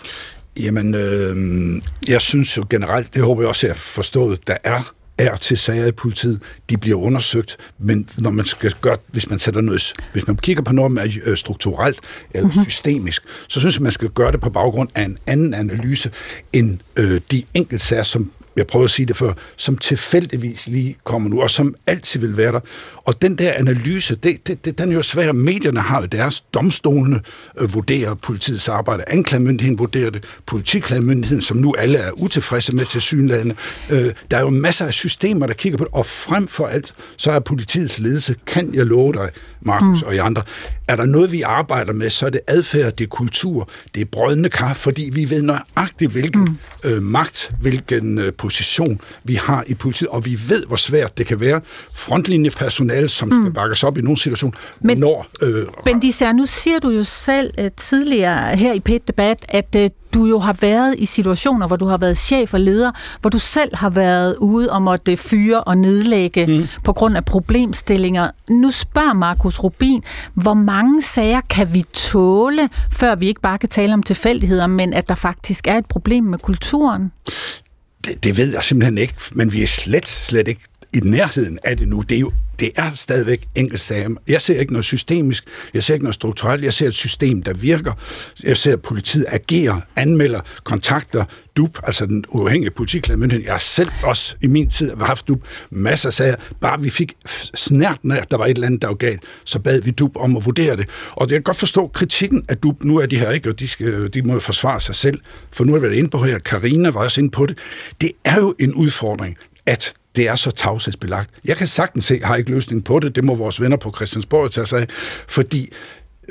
Jamen, øh, jeg synes jo generelt, det håber jeg også, at jeg har forstået, der er er til sager i politiet, de bliver undersøgt, men når man skal gøre, hvis man sætter noget, hvis man kigger på noget, er øh, strukturelt eller mm-hmm. systemisk, så synes jeg, man skal gøre det på baggrund af en anden analyse end øh, de enkelte sager, som jeg prøver at sige det før, som tilfældigvis lige kommer nu, og som altid vil være der. Og den der analyse, det, det, det, den er jo svær. Medierne har jo deres domstolene øh, vurderer politiets arbejde. Anklagemyndigheden vurderer det. Politiklagemyndigheden, som nu alle er utilfredse med til synlande. Øh, der er jo masser af systemer, der kigger på det. Og frem for alt, så er politiets ledelse, kan jeg love dig, Markus mm. og I andre, er der noget, vi arbejder med, så er det adfærd, det er kultur, det er brødende kar, fordi vi ved nøjagtigt, hvilken mm. øh, magt, hvilken øh, position vi har i politiet, og vi ved, hvor svært det kan være. Frontlinjepersonale, som mm. skal bakkes op i nogle situationer, Men, når... Øh, Bendisær, nu siger du jo selv uh, tidligere her i pet debat at uh, du jo har været i situationer, hvor du har været chef og leder, hvor du selv har været ude og måtte fyre og nedlægge mm. på grund af problemstillinger. Nu spørger Markus Rubin, hvor mange sager kan vi tåle, før vi ikke bare kan tale om tilfældigheder, men at der faktisk er et problem med kulturen? Det, det ved jeg simpelthen ikke, men vi er slet, slet ikke i nærheden af det nu. Det er jo det er stadigvæk enkeltsager. Jeg ser ikke noget systemisk, jeg ser ikke noget strukturelt, jeg ser et system, der virker. Jeg ser, at politiet agerer, anmelder, kontakter, DUP, altså den uafhængige politiklagemyndighed. Jeg har selv også i min tid har haft DUP masser af sager. Bare vi fik snært, når der var et eller andet, der var galt, så bad vi DUP om at vurdere det. Og det kan godt forstå kritikken af DUP. Nu er de her ikke, og de, skal, de må jo forsvare sig selv. For nu er vi været inde på her. Karina var også inde på det. Det er jo en udfordring, at det er så tavshedsbelagt. Jeg kan sagtens se, har ikke løsning på det, det må vores venner på Christiansborg tage sig af, fordi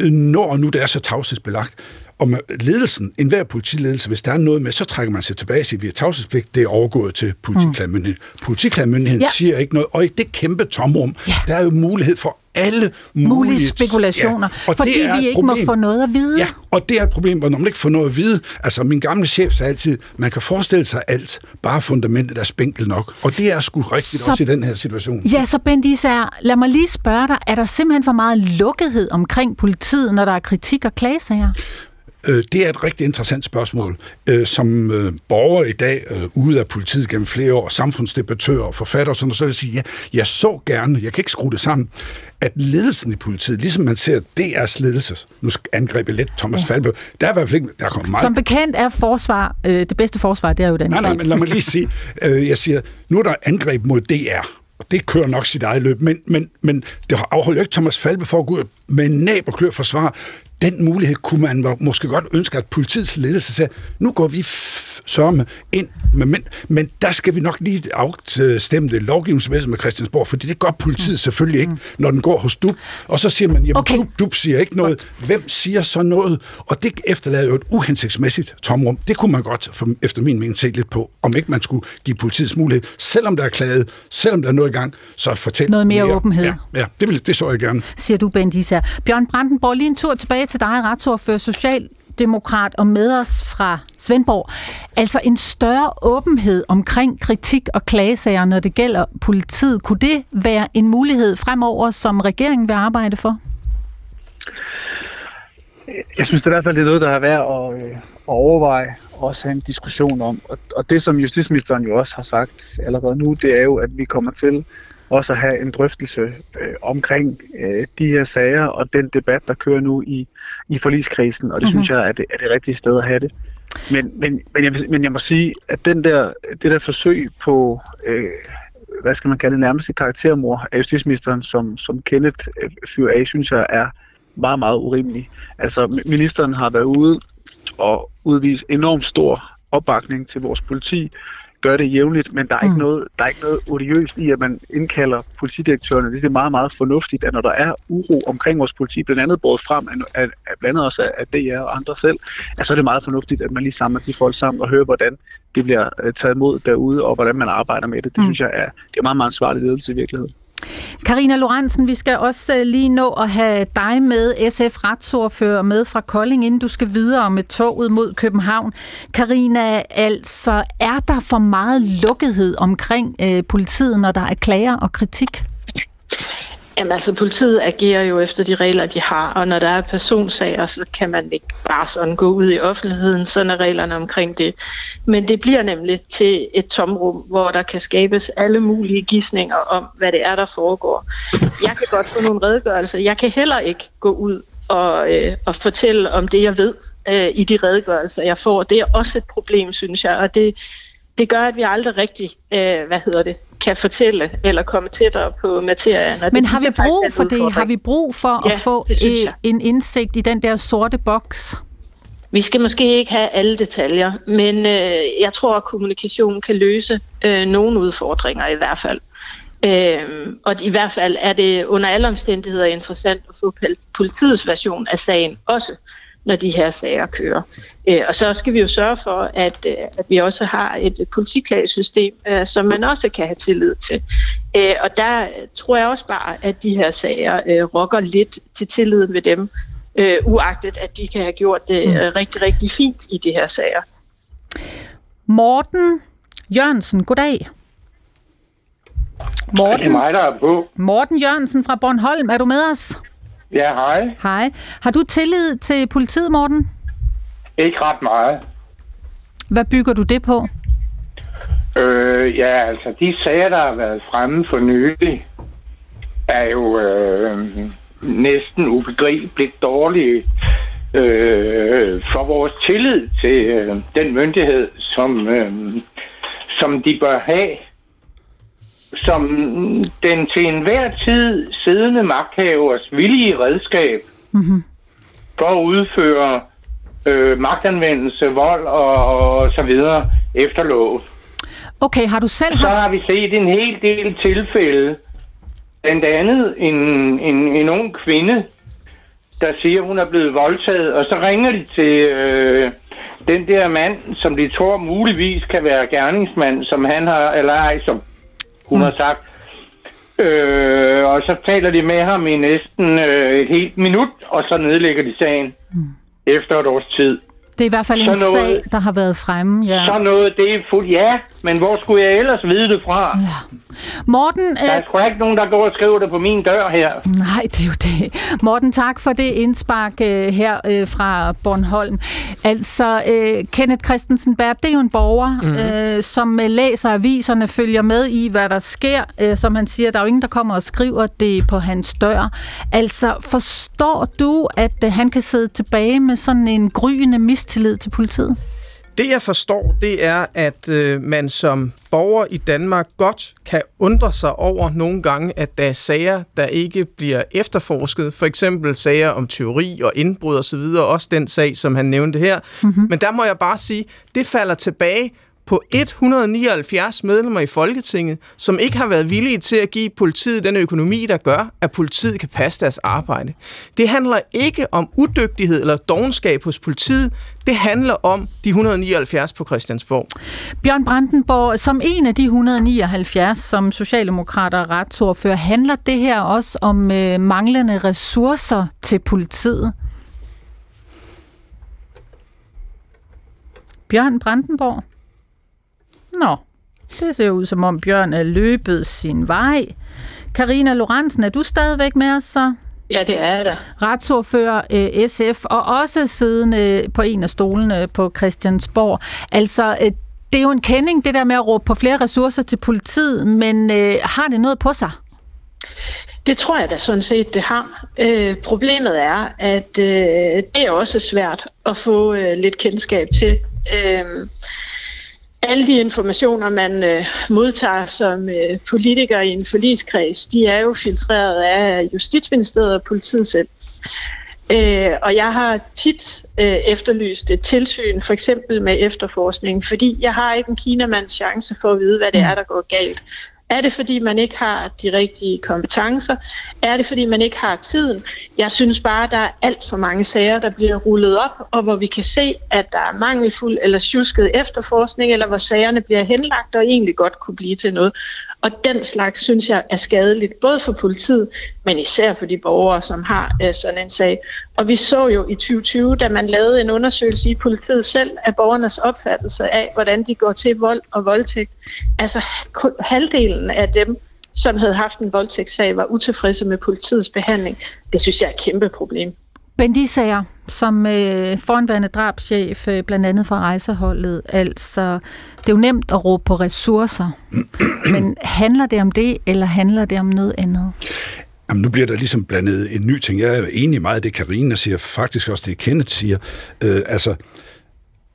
når nu det er så tavshedsbelagt, og med ledelsen, enhver politiledelse, hvis der er noget med, så trækker man sig tilbage og siger, vi har tavshedspligt, det er overgået til politiklagemyndigheden. Mm. Politiklagemyndigheden Ja. ja. siger ikke noget, og i det kæmpe tomrum, Ja. ja. der er jo mulighed for alle mulige, Mulige spekulationer, og fordi det er vi ikke må problem. få noget at vide. Ja, og det er et problem, hvor når man ikke får noget at vide. Altså, min gamle chef sagde altid, man kan forestille sig alt, bare fundamentet er spinkel nok. Og det er sgu rigtigt så... også i den her situation. Ja, så Bent Især, lad mig lige spørge dig, er der simpelthen for meget lukkethed omkring politiet, når der er kritik og klagesager? Øh, Det er et rigtig interessant spørgsmål. Øh, Som øh, borger i dag, øh, ude af politiet gennem flere år, samfundsdebattør og forfatter, og sådan noget, så vil jeg sige, ja, jeg så gerne, jeg kan ikke skrue det sammen, at ledelsen i politiet, ligesom man ser DR's ledelse, nu angreb jeg lidt Thomas ja. Falbe, der er i hvert fald ikke, der kommer meget Som bekendt er forsvar, øh, det bedste forsvar, det er jo den. Nej, nej, men lad mig lige sige, øh, jeg siger, nu er der angreb mod DR, og det kører nok sit eget løb, men, men, men det afholder jo ikke Thomas Falbe for at gå ud med en næb og klør forsvar. Den mulighed kunne man måske godt ønske, at politiets ledelse sagde, nu går vi sørme ind med mænd, men der skal vi nok lige afstemme det lovgivningsmæssigt med Christiansborg, fordi det gør politiet selvfølgelig ikke, når den går hos DUB, og så siger man, jamen Okay. okay. DUB, DUB siger ikke noget. Hvem siger så noget? Og det efterlader jo et uhensigtsmæssigt tomrum. Det kunne man godt, for, efter min mening, se lidt på, om ikke man skulle give politiets mulighed, selvom der er klaget, selvom der er noget i gang, så fortæl Noget mere åbenhed. Ja, ja det, vil, det så jeg gerne. siger du, Bent Især. Bjørn Brandenborg, lige en tur tilbage til dig, retsordfører, socialdemokrat og med os fra Svendborg. Altså en større åbenhed omkring kritik og klagesager, når det gælder politiet. Kunne det være en mulighed fremover, som regeringen vil arbejde for? Jeg synes det er i hvert fald, det er noget, der er værd at, øh, at overveje, og også have en diskussion om. Og, og det, som justitsministeren jo også har sagt allerede nu, det er jo, at vi kommer til også at have en drøftelse øh, omkring øh, de her sager og den debat, der kører nu i, i forligskrisen, og det mm-hmm. synes jeg er det, er det rigtige sted at have det. Men, men, men, jeg, men jeg må sige, at den der, det der forsøg på, øh, hvad skal man kalde det, nærmeste karaktermor af justitsministeren, som, som Kenneth øh, fyrer af, synes jeg er meget, meget urimelig. Altså, mi- ministeren har været ude og udvise enormt stor opbakning til vores politi, gør det jævnligt, men der er, Mm. ikke noget, der er ikke noget odiøst i, at man indkalder politidirektørerne. Det er meget, meget fornuftigt, at når der er uro omkring vores politi, blandt andet båret frem af, af, af blandt andet også af, af DR og andre selv, at så er det meget fornuftigt, at man lige samler de folk sammen og hører, hvordan det bliver øh, taget imod derude, og hvordan man arbejder med det. Det Mm. synes jeg er, det er meget, meget ansvarlig ledelse i virkeligheden. Karina Lorentzen, vi skal også øh, lige nå at have dig med, SF retsordfører med fra Kolding, inden du skal videre med toget mod København. Karina, altså er der for meget lukkethed omkring øh, politiet, når der er klager og kritik? Jamen altså, politiet agerer jo efter de regler, de har, og når der er personsager, så kan man ikke bare sådan gå ud i offentligheden, sådan er reglerne omkring det. Men det bliver nemlig til et tomrum, hvor der kan skabes alle mulige gissninger om, hvad det er, der foregår. Jeg kan godt få nogle redegørelser. Jeg kan heller ikke gå ud og, øh, og fortælle om det, jeg ved øh, i de redegørelser, jeg får. Det er også et problem, synes jeg, og det, det gør, at vi aldrig rigtig, øh, hvad hedder det, kan fortælle eller komme tættere på materien. Men har vi brug for det? Har vi brug for Ja, at få en indsigt i den der sorte boks? Vi skal måske ikke have alle detaljer, men øh, jeg tror, at kommunikationen kan løse øh, nogle udfordringer i hvert fald. Øh, og i hvert fald er det under alle omstændigheder interessant at få pol- politiets version af sagen også, når de her sager kører. Øh, og så skal vi jo sørge for, at, øh, at vi også har et politiklagesystem, øh, som man også kan have tillid til. Og der tror jeg også bare, at de her sager rokker lidt til tilliden ved dem, uagtet at de kan have gjort det øh, rigtig, rigtig fint i de her sager. Morten Jørgensen, goddag. Det er Morten, mig, der er på. Morten Jørgensen fra Bornholm, er du med os? Ja, hej. Hej. Har du tillid til politiet, Morten? Ikke ret meget. Hvad bygger du det på? Øh, ja, altså, de sager, der har været fremme for nylig, er jo øh, næsten ubegribeligt dårlige øh, for vores tillid til øh, den myndighed, som, øh, som de bør have. Som den til enhver tid siddende magthavers villige redskab Mm-hmm. for at udføre øh, magtanvendelse, vold og, og så videre efter lov. Okay, har du selv Så haft... har vi set en hel del tilfælde, blandt andet en, en, en ung kvinde, der siger, hun er blevet voldtaget, og så ringer de til øh, den der mand, som de tror muligvis kan være gerningsmand, som han har, eller ej, som hun mm. har sagt. Øh, og så taler de med ham i næsten øh, et helt minut, og så nedlægger de sagen mm. efter et års tid. Det er i hvert fald en noget, sag, der har været fremme. Ja. Så noget, det er fuldt ja, men hvor skulle jeg ellers vide det fra? Ja. Morten... Der er øh... sgu ikke nogen, der går og skriver det på min dør her. Nej, det er jo det. Morten, tak for det indspark øh, her øh, fra Bornholm. Altså, øh, Kenneth Christensen Bert, det er jo en borger, mm-hmm. øh, som øh, læser aviserne, følger med i, hvad der sker. Øh, som han siger, der er jo ingen, der kommer og skriver det på hans dør. Altså, forstår du, at øh, han kan sidde tilbage med sådan en gryende mistillid tillid til politiet? Det jeg forstår, det er, at øh, man som borger i Danmark godt kan undre sig over nogle gange, at der er sager, der ikke bliver efterforsket. For eksempel sager om teori og indbrud osv. Også den sag, som han nævnte her. Mm-hmm. Men der må jeg bare sige, det falder tilbage på 179 medlemmer i Folketinget, som ikke har været villige til at give politiet den økonomi, der gør, at politiet kan passe deres arbejde. Det handler ikke om udygtighed eller dogenskab hos politiet. Det handler om de 179 på Christiansborg. Bjørn Brandenborg, som en af de 179, som Socialdemokrater og retsordfører, handler det her også om øh, manglende ressourcer til politiet? Bjørn Brandenborg? Nå, det ser ud som om Bjørn er løbet sin vej. Karina Lorentzen, er du stadigvæk med os så? Ja, det er der. Retsordfører øh, SF, og også siddende på en af stolene på Christiansborg. Altså, øh, det er jo en kending, det der med at råbe på flere ressourcer til politiet, men øh, har det noget på sig? Det tror jeg da sådan set, det har. Øh, problemet er, at øh, det er også svært at få øh, lidt kendskab til. Øh, alle de informationer, man øh, modtager som øh, politiker i en forligskreds, de er jo filtreret af Justitsministeriet og politiet selv. Øh, og jeg har tit øh, efterlyst et tilsyn, for eksempel med efterforskning, fordi jeg har ikke en kinamands chance for at vide, hvad det er, der går galt. Er det, fordi man ikke har de rigtige kompetencer? Er det, fordi man ikke har tiden? Jeg synes bare, der er alt for mange sager, der bliver rullet op, og hvor vi kan se, at der er mangelfuld eller tjusket efterforskning, eller hvor sagerne bliver henlagt og egentlig godt kunne blive til noget. Og den slags synes jeg er skadeligt, både for politiet, men især for de borgere, som har øh, sådan en sag. Og vi så jo i 2020, da man lavede en undersøgelse i politiet selv af borgernes opfattelse af, hvordan de går til vold og voldtægt. Altså halvdelen af dem, som havde haft en voldtægtssag, var utilfredse med politiets behandling. Det synes jeg er et kæmpe problem. Bendisager, som øh, foranværende drabschef, øh, blandt andet fra rejseholdet, altså, det er jo nemt at råbe på ressourcer, <clears throat> men handler det om det, eller handler det om noget andet? Jamen, nu bliver der ligesom blandet en ny ting. Jeg er enig meget af det, Karina siger, faktisk også det, Kenneth siger. Øh, altså,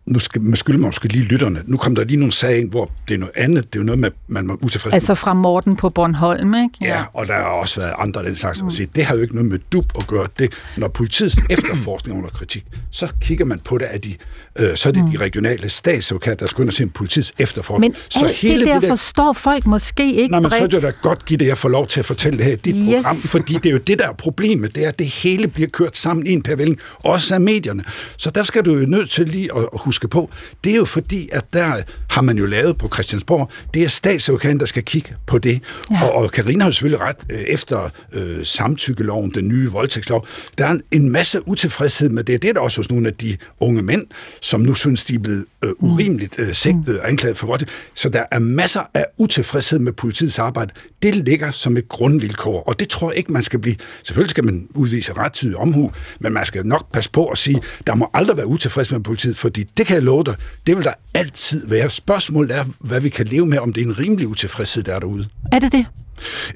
nu skal, man skylder måske lige lytterne. Nu kom der lige nogle sager ind, hvor det er noget andet. Det er jo noget med, man var utilfreds Altså fra Morten på Bornholm, ikke? Ja, ja og der har også været andre den slags. Mm. det har jo ikke noget med dub at gøre. Det, når politiets <coughs> efterforskning under kritik, så kigger man på det, at de, øh, så er det mm. de regionale statsadvokater, der skal ind og se politiets efterforskning. Men så hele det der, det der forstår folk måske ikke Nej, men så er det da godt give det, jeg får lov til at fortælle det her i dit yes. program, fordi det er jo det, der er problemet. Det er, at det hele bliver kørt sammen i en pavillon, også af medierne. Så der skal du jo nødt til lige at huske huske på, det er jo fordi, at der har man jo lavet på Christiansborg, det er statsadvokaten, der skal kigge på det. Ja. Og, og Karina har jo selvfølgelig ret, øh, efter øh, samtykkeloven, den nye voldtægtslov, der er en masse utilfredshed med det. Det er der også hos nogle af de unge mænd, som nu synes, de er blevet øh, urimeligt øh, sigtet og anklaget for voldtægt. Så der er masser af utilfredshed med politiets arbejde. Det ligger som et grundvilkår, og det tror jeg ikke, man skal blive. Selvfølgelig skal man udvise rettidig omhu, men man skal nok passe på at sige, der må aldrig være utilfreds med politiet, fordi det det kan jeg love dig, det vil der altid være. Spørgsmålet er, hvad vi kan leve med, om det er en rimelig utilfredshed, der er derude. Er det det?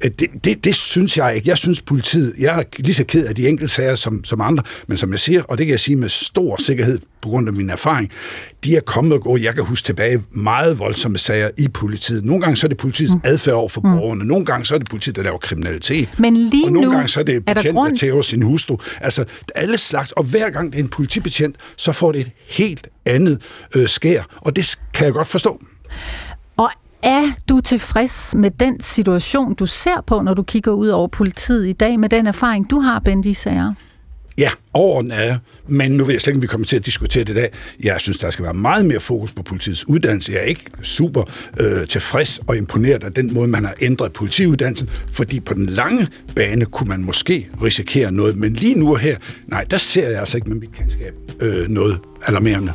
Øh, det, det, det synes jeg ikke. Jeg synes politiet, jeg er lige så ked af de enkelte sager som, som andre, men som jeg siger, og det kan jeg sige med stor sikkerhed på grund af min erfaring, de er kommet og gået. Jeg kan huske tilbage meget voldsomme sager i politiet. Nogle gange så er det politiets mm. adfærd over for mm. borgerne, nogle gange så er det politiet, der laver kriminalitet. Men lige og nogle nu gange så er det betjent, der, der tæver sin hustru. Altså alle slags, og hver gang det er en politibetjent, så får det et helt andet øh, skær, og det kan jeg godt forstå. Er du tilfreds med den situation, du ser på, når du kigger ud over politiet i dag, med den erfaring, du har, Bendy Sager? Ja, overordnet er men nu ved jeg slet ikke, om vi kommer til at diskutere det i dag. Jeg synes, der skal være meget mere fokus på politiets uddannelse. Jeg er ikke super øh, tilfreds og imponeret af den måde, man har ændret politiuddannelsen, fordi på den lange bane kunne man måske risikere noget, men lige nu og her, nej, der ser jeg altså ikke med mit kendskab øh, noget alarmerende.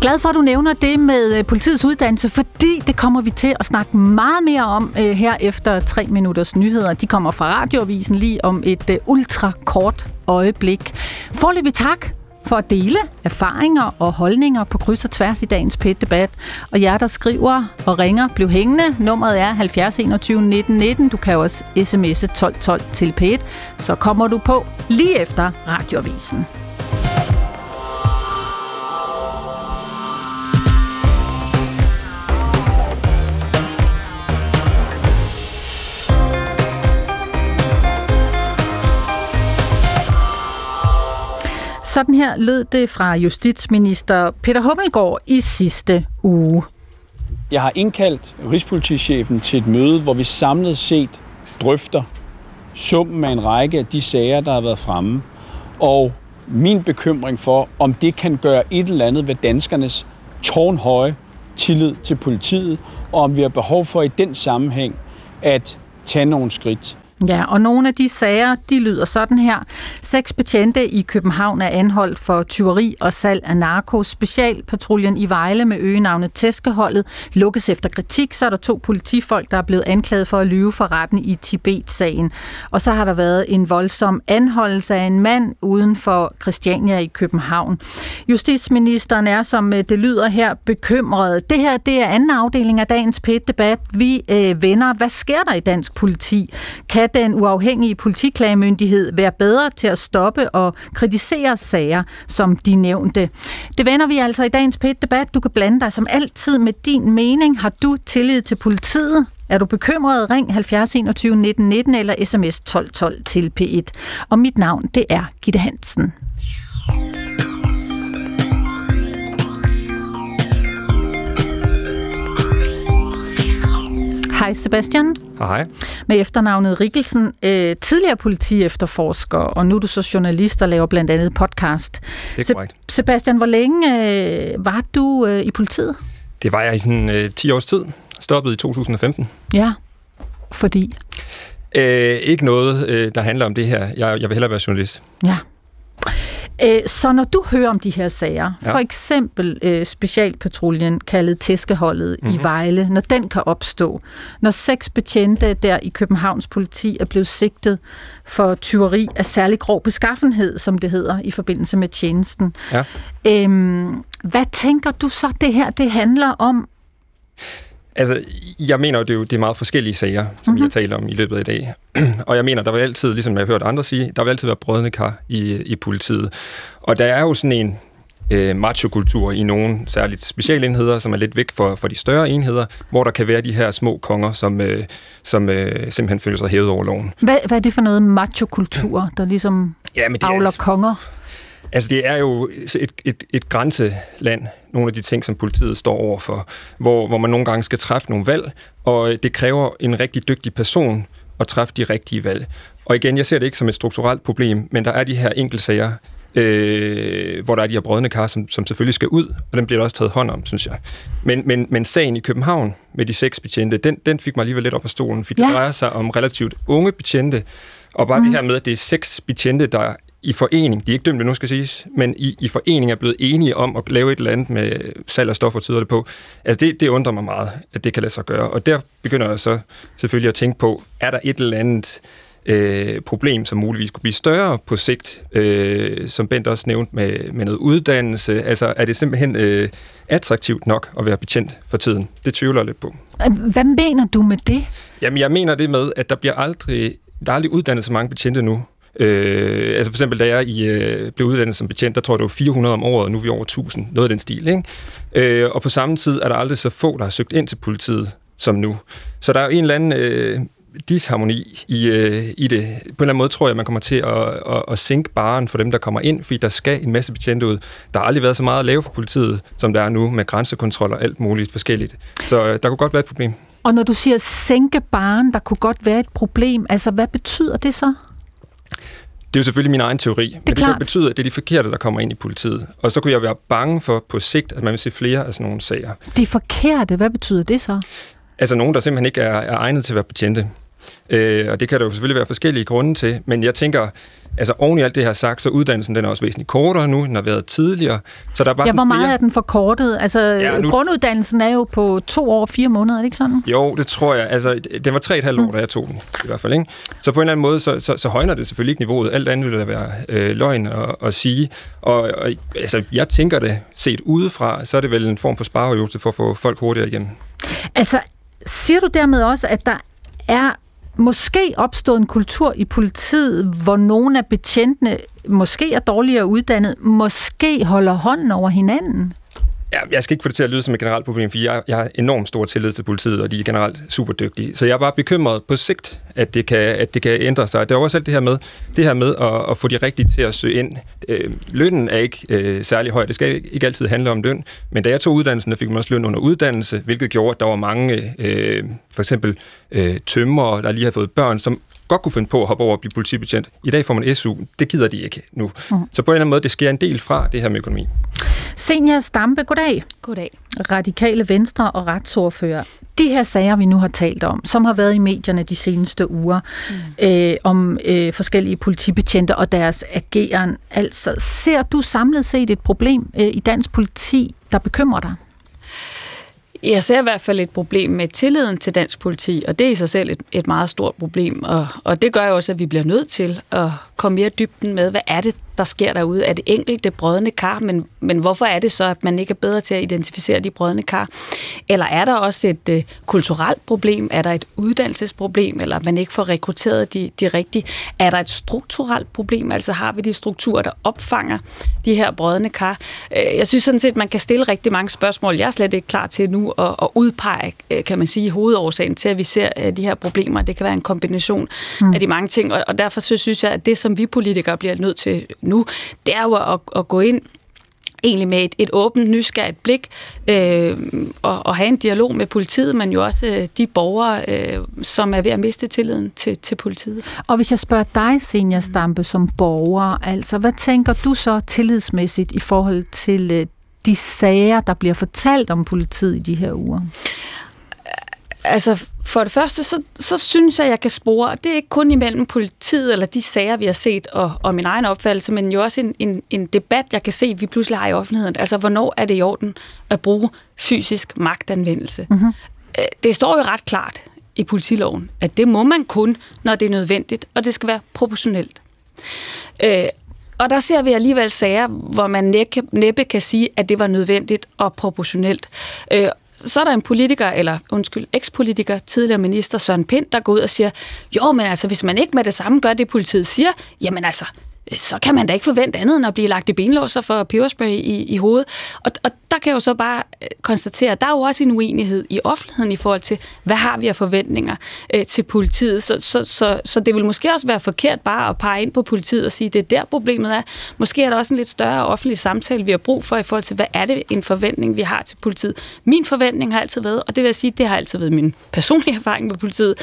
Glad for, at du nævner det med øh, politiets uddannelse, fordi det kommer vi til at snakke meget mere om øh, her efter tre minutters nyheder. De kommer fra radioavisen lige om et øh, ultrakort øjeblik. Forløbig tak for at dele erfaringer og holdninger på kryds og tværs i dagens pet debat Og jer, der skriver og ringer, bliv hængende. Nummeret er 70 21 19 19. Du kan også sms'e 12 12 til PET. Så kommer du på lige efter radioavisen. Sådan her lød det fra justitsminister Peter Hummelgaard i sidste uge. Jeg har indkaldt Rigspolitichefen til et møde, hvor vi samlet set drøfter summen af en række af de sager, der har været fremme, og min bekymring for, om det kan gøre et eller andet ved danskernes tårnhøje tillid til politiet, og om vi har behov for i den sammenhæng at tage nogle skridt. Ja, og nogle af de sager, de lyder sådan her. Seks betjente i København er anholdt for tyveri og salg af narko. Specialpatruljen i Vejle med øgenavnet Tæskeholdet lukkes efter kritik. Så er der to politifolk, der er blevet anklaget for at lyve for retten i Tibet-sagen. Og så har der været en voldsom anholdelse af en mand uden for Christiania i København. Justitsministeren er, som øh, det lyder her, bekymret. Det her det er anden afdeling af dagens pæt-debat. Vi øh, vender, hvad sker der i dansk politi? Kan den uafhængige politiklagemyndighed være bedre til at stoppe og kritisere sager, som de nævnte. Det vender vi altså i dagens pæt debat. Du kan blande dig som altid med din mening. Har du tillid til politiet? Er du bekymret? Ring 70 21 19 19 eller sms 12 12 til P1. Og mit navn, det er Gitte Hansen. Hej Sebastian. Hej. Med efternavnet Rikkelsen, øh, tidligere politi-efterforsker, og nu er du så journalist og laver blandt andet podcast. Det er korrekt. Se- Sebastian, hvor længe øh, var du øh, i politiet? Det var jeg i sådan øh, 10 års tid. Stoppet i 2015. Ja, fordi? Øh, ikke noget, øh, der handler om det her. Jeg, jeg vil hellere være journalist. Ja. Øh, så når du hører om de her sager, Ja. for eksempel øh, specialpatruljen kaldet Tæskeholdet mm-hmm. i Vejle, når den kan opstå, når seks betjente der i Københavns politi er blevet sigtet for tyveri af særlig grov beskaffenhed, som det hedder, i forbindelse med tjenesten. Ja. Øhm, hvad tænker du så, det her det handler om? Altså, jeg mener jo, det er, jo, det er meget forskellige sager, som mm-hmm. jeg har talt om i løbet af i dag. <clears throat> og jeg mener, der vil altid, ligesom jeg har hørt andre sige, der vil altid være brødende kar i, i politiet. Og der er jo sådan en øh, machokultur i nogle særligt specialenheder, som er lidt væk for, for de større enheder, hvor der kan være de her små konger, som, øh, som øh, simpelthen føler sig hævet over loven. Hvad, hvad er det for noget machokultur, der ligesom Ja, men det er, avler konger? Altså, det er jo et, et, et grænseland, nogle af de ting, som politiet står overfor, hvor, hvor man nogle gange skal træffe nogle valg, og det kræver en rigtig dygtig person at træffe de rigtige valg. Og igen, jeg ser det ikke som et strukturelt problem, men der er de her enkeltsager, øh, hvor der er de her brødne kar, som, som selvfølgelig skal ud, og den bliver der også taget hånd om, synes jeg. Men, men, men sagen i København med de seks betjente, den, den fik mig alligevel lidt op af stolen, fordi ja. Ja. det drejer sig om relativt unge betjente, og bare mm. det her med, at det er seks betjente, der i forening, de er ikke dømte nu skal siges, men i, i forening er blevet enige om at lave et eller andet med salg af stoffer, tyder det på. Altså det, det undrer mig meget, at det kan lade sig gøre. Og der begynder jeg så selvfølgelig at tænke på, er der et eller andet øh, problem, som muligvis kunne blive større på sigt, øh, som Bent også nævnte med, med noget uddannelse. Altså er det simpelthen øh, attraktivt nok at være betjent for tiden? Det tvivler jeg lidt på. Hvad mener du med det? Jamen, jeg mener det med, at der bliver aldrig, der er aldrig uddannet så mange betjente nu. Øh, altså for eksempel, da jeg i, øh, blev uddannet som betjent, der tror jeg, det var 400 om året, og nu er vi over 1000. Noget af den stil, ikke? Øh, og på samme tid er der aldrig så få, der har søgt ind til politiet som nu. Så der er jo en eller anden øh, disharmoni i, øh, i det. På en eller anden måde tror jeg, man kommer til at, at, at sænke baren for dem, der kommer ind, fordi der skal en masse betjente ud. Der har aldrig været så meget at lave for politiet, som der er nu, med grænsekontrol og alt muligt forskelligt. Så øh, der kunne godt være et problem. Og når du siger sænke baren, der kunne godt være et problem, altså hvad betyder det så? Det er jo selvfølgelig min egen teori, det men det klart. kan betyde, at det er de forkerte, der kommer ind i politiet. Og så kunne jeg være bange for på sigt, at man vil se flere af sådan nogle sager. De forkerte, hvad betyder det så? Altså nogen, der simpelthen ikke er, er egnet til at være betjente. Øh, og det kan der jo selvfølgelig være forskellige grunde til, men jeg tænker, altså oven i alt det, har sagt, så uddannelsen den er også væsentligt kortere nu, den har været tidligere. Så der er bare Ja, hvor meget flere... er den forkortet? Altså, Ja, nu- grunduddannelsen er jo på to år og fire måneder, er det ikke sådan? Jo, det tror jeg. Altså, den var tre et halvt år, da jeg tog den, i hvert fald. Ikke? Så på en eller anden måde, så, så, så højner det selvfølgelig ikke niveauet. Alt andet vil da være øh, løgn at, at sige. Og, og altså, jeg tænker det, set udefra, så er det vel en form for spareøvelse for at få folk hurtigere igennem. Altså, siger du dermed også, at der er måske opstået en kultur i politiet, hvor nogle af betjentene måske er dårligere uddannet, måske holder hånden over hinanden? Ja, jeg skal ikke få det til at lyde som et generelt problem, for jeg, jeg har enormt stor tillid til politiet, og de er generelt super dygtige. Så jeg er bare bekymret på sigt, at det kan, at det kan ændre sig. Der er også alt det her med, det her med at, at få de rigtige til at søge ind. Øh, lønnen er ikke øh, særlig høj. Det skal ikke altid handle om løn. Men da jeg tog uddannelsen, der fik man også løn under uddannelse, hvilket gjorde, at der var mange, øh, for eksempel øh, tømmer, der lige har fået børn, som godt kunne finde på at hoppe over og blive politibetjent. I dag får man SU. Det gider de ikke nu. Mm. Så på en eller anden måde, det sker en del fra det her med økonomi. Senior Stampe, goddag. Goddag. Radikale Venstre og retsordfører. De her sager, vi nu har talt om, som har været i medierne de seneste uger, mm. øh, om øh, forskellige politibetjente og deres ageren. Altså, ser du samlet set et problem øh, i dansk politi, der bekymrer dig? Jeg ser i hvert fald et problem med tilliden til dansk politi, og det er i sig selv et, et meget stort problem. Og, og det gør jo også, at vi bliver nødt til at komme mere dybden med, hvad er det, der sker derude. Er det enkelte brødende kar, men, men hvorfor er det så, at man ikke er bedre til at identificere de brødende kar? Eller er der også et øh, kulturelt problem? Er der et uddannelsesproblem? Eller at man ikke får rekrutteret de, de rigtige? Er der et strukturelt problem? Altså har vi de strukturer, der opfanger de her brødende kar? Øh, jeg synes sådan set, man kan stille rigtig mange spørgsmål. Jeg er slet ikke klar til nu at, at udpege, øh, kan man sige, hovedårsagen til, at vi ser øh, de her problemer. Det kan være en kombination mm. af de mange ting, og, og derfor så synes jeg, at det, som vi politikere bliver nødt til nu, det er jo at, at gå ind egentlig med et, et åbent, nysgerrigt blik øh, og, og have en dialog med politiet, men jo også øh, de borgere, øh, som er ved at miste tilliden til, til politiet. Og hvis jeg spørger dig, Senior Stampe, som borger, altså hvad tænker du så tillidsmæssigt i forhold til øh, de sager, der bliver fortalt om politiet i de her uger? Altså, for det første, så, så synes jeg, jeg kan spore, og det er ikke kun imellem politiet eller de sager, vi har set, og, og min egen opfattelse, men jo også en, en, en debat, jeg kan se, vi pludselig har i offentligheden. Altså, hvornår er det i orden at bruge fysisk magtanvendelse? Mm-hmm. Det står jo ret klart i politiloven, at det må man kun, når det er nødvendigt, og det skal være proportionelt. Øh, og der ser vi alligevel sager, hvor man næppe, næppe kan sige, at det var nødvendigt og proportionelt. Øh, så er der en politiker, eller undskyld, ekspolitiker, tidligere minister Søren Pind, der går ud og siger, jo, men altså, hvis man ikke med det samme gør det, politiet siger, jamen altså, Øh, så kan man da ikke forvente andet end at blive lagt i benlåser for peberspray i, i hovedet. Og, og der kan jeg jo så bare øh, konstatere, at der er jo også en uenighed i offentligheden i forhold til, hvad har vi af forventninger øh, til politiet. Så, så, så, så det vil måske også være forkert bare at pege ind på politiet og sige, det er der problemet er. Måske er der også en lidt større offentlig samtale, vi har brug for i forhold til, hvad er det en forventning, vi har til politiet. Min forventning har altid været, og det vil jeg sige, det har altid været min personlige <laughs> erfaring med politiet,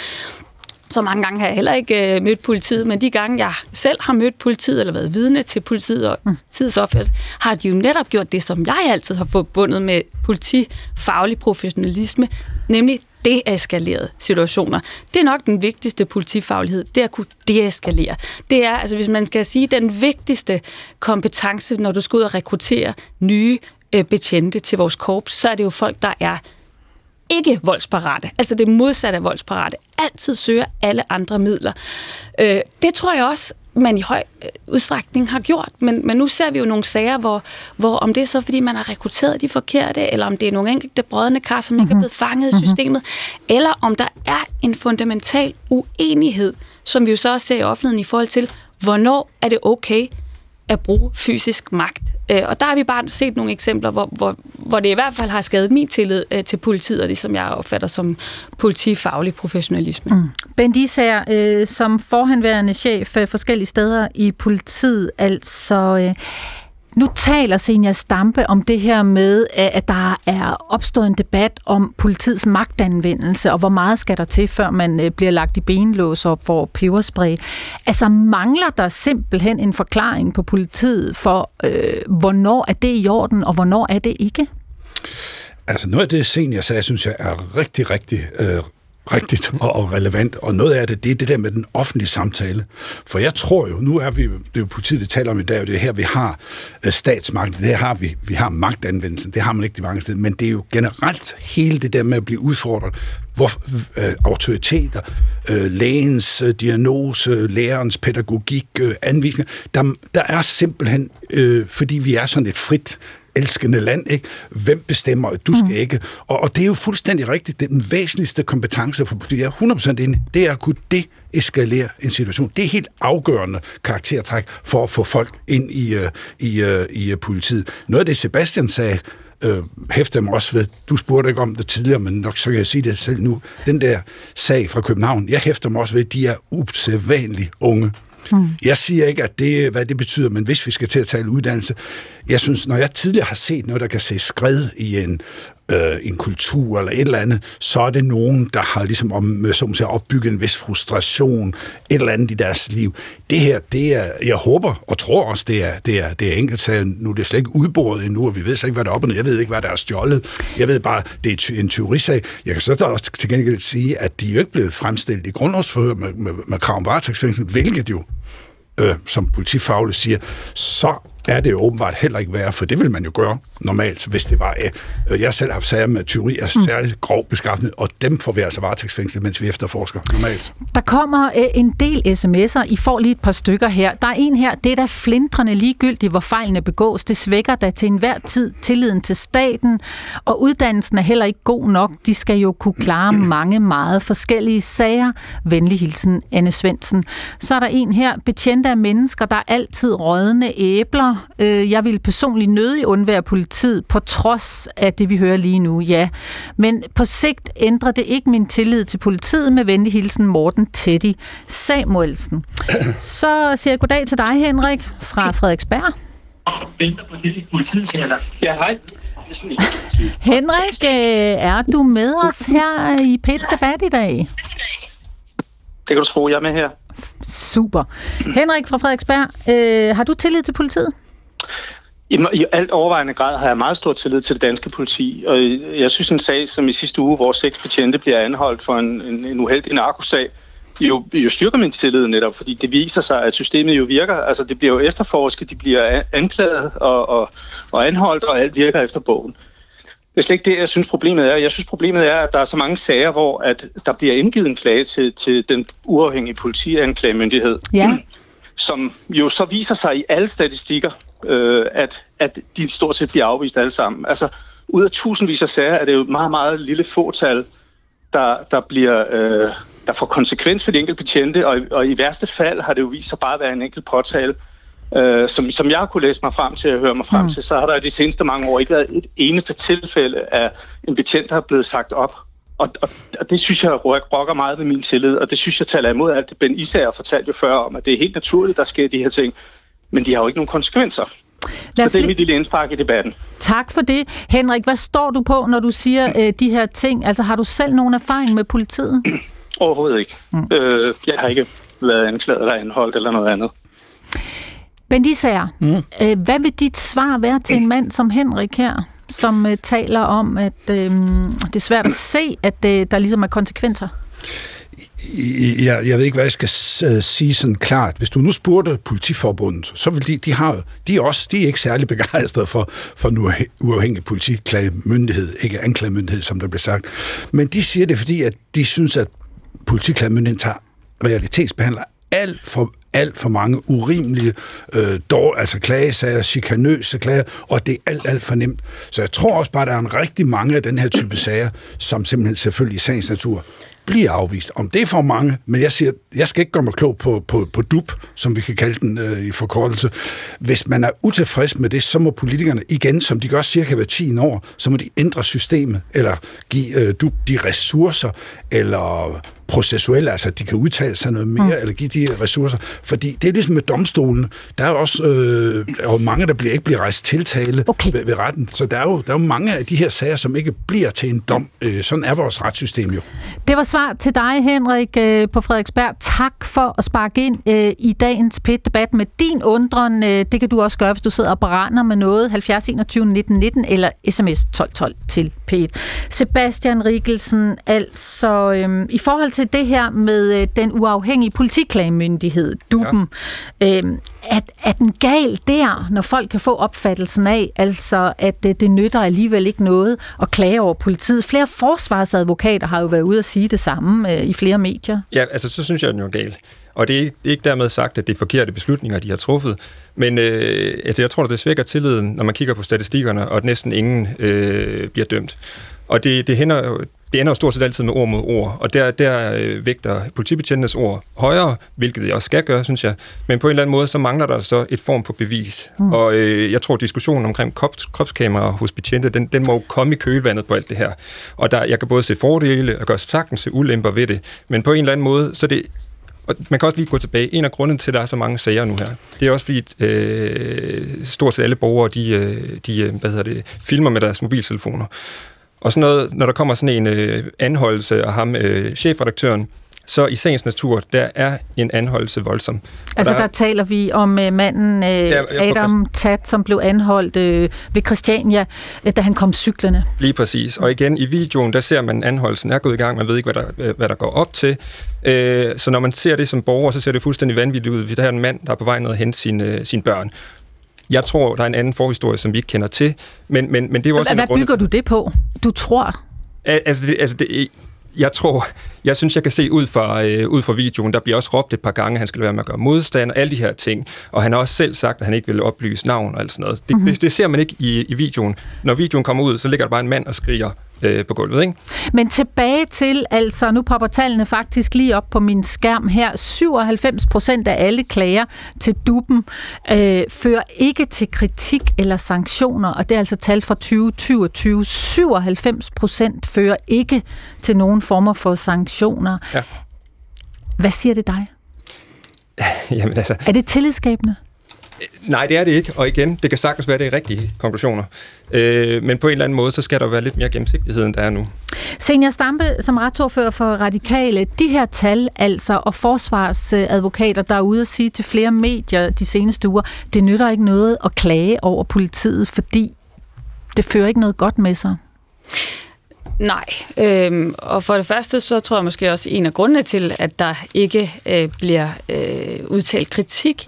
så mange gange har jeg heller ikke øh, mødt politiet, men de gange, jeg selv har mødt politiet, eller været vidne til politiet og politiets opførsel, har de jo netop gjort det, som jeg altid har forbundet med politifaglig professionalisme, nemlig deeskaleret situationer. Det er nok den vigtigste politifaglighed, det er at kunne deeskalere. Det er, altså hvis man skal sige, den vigtigste kompetence, når du skal ud og rekruttere nye øh, betjente til vores korps, så er det jo folk, der er ikke voldsparate, altså det modsatte af voldsparate, altid søger alle andre midler. Øh, det tror jeg også, man i høj øh, udstrækning har gjort, men, men nu ser vi jo nogle sager, hvor, hvor om det er så, fordi man har rekrutteret de forkerte, eller om det er nogle enkelte brødende kar, som mm-hmm. ikke er blevet fanget i systemet, eller om der er en fundamental uenighed, som vi jo så også ser i offentligheden i forhold til, hvornår er det okay at bruge fysisk magt. Øh, og der har vi bare set nogle eksempler, hvor, hvor, hvor det i hvert fald har skadet min tillid øh, til politiet, og det som jeg opfatter som politifaglig professionalisme. Mm. Bent Isager, øh, som forhenværende chef øh, forskellige steder i politiet, altså... Øh, nu taler Senior Stampe om det her med, at der er opstået en debat om politiets magtanvendelse, og hvor meget skal der til, før man øh, bliver lagt i benlås og får peberspray. Altså mangler der simpelthen en forklaring på politiet for, øh, hvornår er det i orden, og hvornår er det ikke? Altså noget af det, Senior sagde, synes jeg er rigtig, rigtig øh, rigtigt <laughs> og relevant, og noget af det, det er det der med den offentlige samtale. For jeg tror jo, nu er vi, det er jo politiet, vi taler om i dag, og det er her, vi har statsmagt, statsmagten, det har vi, vi har magtanvendelsen, det har man ikke de mange steder, men det er jo generelt hele det der med at blive udfordret, hvor øh, autoriteter, øh, lægens øh, diagnose, lærerens pædagogik, øh, anvisninger, der, der er simpelthen, øh, fordi vi er sådan et frit elskende land, ikke? Hvem bestemmer, at du skal mm. ikke? Og, og det er jo fuldstændig rigtigt. Det er den væsentligste kompetence for politiet. Jeg er 100% enig. Det er at kunne deeskalere en situation. Det er helt afgørende karaktertræk for at få folk ind i, uh, i, uh, i uh, politiet. Noget af det, Sebastian sagde, øh, hæfter mig også ved, du spurgte ikke om det tidligere, men nok så kan jeg sige det selv nu, den der sag fra København, jeg hæfter mig også ved, at de er usædvanligt unge. Mm. Jeg siger ikke, at det, hvad det betyder, men hvis vi skal til at tale uddannelse, jeg synes, når jeg tidligere har set noget, der kan se skred i en, øh, en kultur eller et eller andet, så er det nogen, der har ligesom om, som siger, opbygget en vis frustration, et eller andet i deres liv. Det her, det er, jeg håber og tror også, det er, det er, det er enkelt Nu er det slet ikke udboret endnu, og vi ved slet ikke, hvad der er op og ned. Jeg ved ikke, hvad der er stjålet. Jeg ved bare, det er en tyverisag. Jeg kan så da også til gengæld sige, at de er jo ikke blevet fremstillet i grundlovsforhør med, med, med krav om varetægtsfængsel, hvilket jo øh, som politifagligt siger, så er det jo åbenbart heller ikke værd, for det vil man jo gøre normalt, hvis det var... Øh, jeg selv har haft sager med tyveri af mm. særligt grov beskaffenhed, og dem får vi altså varetægtsfængsel, mens vi efterforsker normalt. Der kommer øh, en del sms'er. I får lige et par stykker her. Der er en her, det er da flindrende ligegyldigt, hvor fejlene begås. Det svækker da til enhver tid tilliden til staten, og uddannelsen er heller ikke god nok. De skal jo kunne klare <clears throat> mange meget forskellige sager. Venlig hilsen, Anne Svendsen. Så er der en her, betjente af mennesker, der er altid rådne æbler, Øh, jeg vil personligt nødig undvære politiet, på trods af det, vi hører lige nu, ja. Men på sigt ændrer det ikke min tillid til politiet med venlig hilsen Morten Teddy Samuelsen. <clears throat> Så siger jeg goddag til dig, Henrik, fra Frederiksberg. Ja, hej. Henrik, øh, er du med os her i PET Debat i dag? Det kan du tro, jeg er med her. Super. Henrik fra Frederiksberg, øh, har du tillid til politiet? I, I alt overvejende grad har jeg meget stor tillid til det danske politi, og jeg synes en sag som i sidste uge, hvor seks betjente bliver anholdt for en, en, en uheldig narkosag, jo, jo styrker min tillid netop, fordi det viser sig, at systemet jo virker. Altså det bliver jo efterforsket, de bliver anklaget og, og, og anholdt, og alt virker efter bogen. Det er slet ikke det, jeg synes problemet er. Jeg synes problemet er, at der er så mange sager, hvor at der bliver indgivet en klage til, til den uafhængige politianklagemyndighed. Ja. Som jo så viser sig i alle statistikker, øh, at, at de stort set bliver afvist alle sammen. Altså, ud af tusindvis af sager er det jo meget, meget lille fåtal, der, der bliver... Øh, der får konsekvens for de enkelte betjente, og, og i værste fald har det jo vist sig bare at være en enkelt påtale. Øh, som, som jeg har kunne læse mig frem til og høre mig frem mm. til, så har der i de seneste mange år ikke været et eneste tilfælde af en betjent, der er blevet sagt op. Og, og, og det synes jeg rokker meget ved min tillid, og det synes jeg taler imod alt det Ben Isager fortalte jo før om, at det er helt naturligt, der sker de her ting men de har jo ikke nogen konsekvenser. Lad så det er mit lille indspark i debatten. Tak for det. Henrik, hvad står du på, når du siger <clears throat> øh, de her ting? Altså har du selv nogen erfaring med politiet? <clears throat> Overhovedet ikke. Mm. Øh, jeg har ikke været anklaget eller anholdt eller noget andet. Bent Isager, mm. øh, hvad vil dit svar være til en mand som Henrik her, som øh, taler om, at øh, det er svært at <clears throat> se, at øh, der ligesom er konsekvenser? Jeg, jeg ved ikke, hvad jeg skal øh, sige sådan klart. Hvis du nu spurgte politiforbundet, så vil de, de har de er også, de er ikke særlig <laughs> begejstrede for, for nu uafhængig politiklagemyndighed, ikke anklagemyndighed, som der bliver sagt. Men de siger det, fordi at de synes, at politiklagemyndigheden tager realitetsbehandler alt for alt for mange urimelige, øh, dår, altså klagesager, chikanøse klager, og det er alt, alt for nemt. Så jeg tror også bare, at der er en rigtig mange af den her type sager, som simpelthen selvfølgelig i sagens natur blive afvist. Om det er for mange, men jeg siger, jeg skal ikke gøre mig klog på, på, på DUP, som vi kan kalde den øh, i forkortelse. Hvis man er utilfreds med det, så må politikerne igen, som de gør cirka hver 10 år, så må de ændre systemet, eller give øh, DUP de ressourcer, eller processuelle, altså at de kan udtale sig noget mere, mm. eller give de ressourcer. Fordi det er ligesom med domstolen. Der er jo også øh, er jo mange, der bliver, ikke bliver rejst tiltale okay. ved, ved retten. Så der er, jo, der er jo mange af de her sager, som ikke bliver til en dom. Øh, sådan er vores retssystem jo. Det var svar til dig, Henrik, øh, på Frederiksberg. Tak for at sparke ind øh, i dagens PET-debat med din undren. Øh, det kan du også gøre, hvis du sidder og brænder med noget. 70 21 19 19 eller sms 12 12 til PET. Sebastian Rikkelsen, altså øh, i forhold til til det her med øh, den uafhængige politiklagemyndighed, DUBEN. Ja. Øhm, at, er den gal der, når folk kan få opfattelsen af, altså at det, det nytter alligevel ikke noget at klage over politiet? Flere forsvarsadvokater har jo været ude at sige det samme øh, i flere medier. Ja, altså så synes jeg, den er gal. Og det er ikke, er ikke dermed sagt, at det er forkerte beslutninger, de har truffet. Men øh, altså, jeg tror, at det svækker tilliden, når man kigger på statistikkerne, og at næsten ingen øh, bliver dømt. Og det, det, hænder, det ender jo stort set altid med ord mod ord, og der, der øh, vægter politibetjentenes ord højere, hvilket jeg også skal gøre, synes jeg. Men på en eller anden måde, så mangler der så et form for bevis. Mm. Og øh, jeg tror, at diskussionen omkring krops, kropskamera hos betjente, den, den må jo komme i kølvandet på alt det her. Og der, jeg kan både se fordele, og kan sagtens se ulemper ved det, men på en eller anden måde, så det og man kan også lige gå tilbage. En af grunden til, at der er så mange sager nu her, det er også fordi, øh, stort set alle borgere, de, øh, de hvad hedder det, filmer med deres mobiltelefoner. Og sådan noget, når der kommer sådan en øh, anholdelse af ham, øh, chefredaktøren, så i sagens natur, der er en anholdelse voldsom. Altså der, der taler vi om uh, manden uh, ja, Adam Tat, som blev anholdt uh, ved Christiania, uh, da han kom cyklerne. Lige præcis. Og igen, i videoen, der ser man anholdelsen er gået i gang, man ved ikke, hvad der, hvad der går op til. Uh, så når man ser det som borger, så ser det fuldstændig vanvittigt ud. Der er en mand, der er på vej ned og hente sine, uh, sine børn. Jeg tror, der er en anden forhistorie, som vi ikke kender til, men, men, men det er jo også Hvad, hvad bygger du det på? Du tror? Altså, det, altså det, jeg tror, jeg synes, jeg kan se ud fra, øh, ud fra videoen, der bliver også råbt et par gange, at han skal være med at gøre modstand og alle de her ting. Og han har også selv sagt, at han ikke vil oplyse navn og alt sådan noget. Det, mm-hmm. det, det ser man ikke i, i videoen. Når videoen kommer ud, så ligger der bare en mand og skriger øh, på gulvet. Ikke? Men tilbage til, altså nu popper tallene faktisk lige op på min skærm her. 97 procent af alle klager til duben øh, fører ikke til kritik eller sanktioner, og det er altså tal fra 2022. 97 procent fører ikke til nogen former for sanktioner. Ja. Hvad siger det dig? <laughs> Jamen altså... Er det tillidsskabende? Nej, det er det ikke. Og igen, det kan sagtens være, det er rigtige konklusioner. Øh, men på en eller anden måde, så skal der være lidt mere gennemsigtighed, end der er nu. Senior Stampe, som retsordfører for Radikale, de her tal altså, og forsvarsadvokater, der er ude at sige til flere medier de seneste uger, det nytter ikke noget at klage over politiet, fordi det fører ikke noget godt med sig. Nej, øhm, og for det første, så tror jeg måske også en af grundene til, at der ikke øh, bliver øh, udtalt kritik,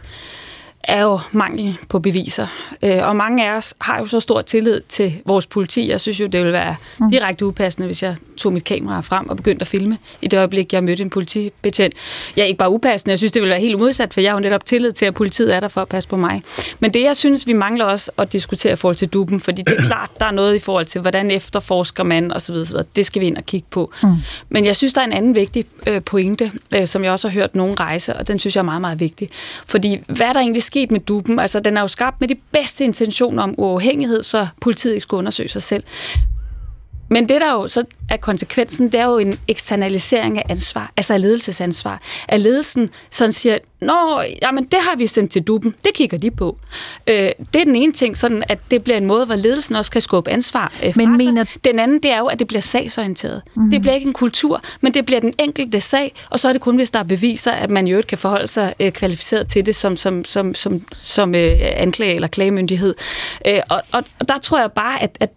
er jo mangel på beviser. Øh, og mange af os har jo så stor tillid til vores politi. Jeg synes jo, det ville være mm. direkte upassende, hvis jeg tog mit kamera frem og begyndte at filme i det øjeblik, jeg mødte en politibetjent. Jeg er ikke bare upassende, jeg synes, det ville være helt modsat, for jeg har jo netop tillid til, at politiet er der for at passe på mig. Men det, jeg synes, vi mangler også at diskutere i forhold til duben, fordi det er klart, der er noget i forhold til, hvordan efterforsker man osv. Det skal vi ind og kigge på. Mm. Men jeg synes, der er en anden vigtig øh, pointe, øh, som jeg også har hørt nogen rejse, og den synes jeg er meget, meget vigtig. Fordi hvad er der egentlig sket med duppen. Altså, den er jo skabt med de bedste intentioner om uafhængighed, så politiet ikke skulle undersøge sig selv. Men det, der jo så er konsekvensen, det er jo en eksternalisering af ansvar, altså af ledelsesansvar. At ledelsen sådan siger, nå, jamen det har vi sendt til duben, det kigger de på. Øh, det er den ene ting, sådan at det bliver en måde, hvor ledelsen også kan skubbe ansvar øh, men mener... Den anden, det er jo, at det bliver sagsorienteret. Mm. Det bliver ikke en kultur, men det bliver den enkelte sag, og så er det kun, hvis der er beviser, at man jo ikke kan forholde sig øh, kvalificeret til det som, som, som, som, som øh, anklage eller klagemyndighed. Øh, og, og, og der tror jeg bare, at, at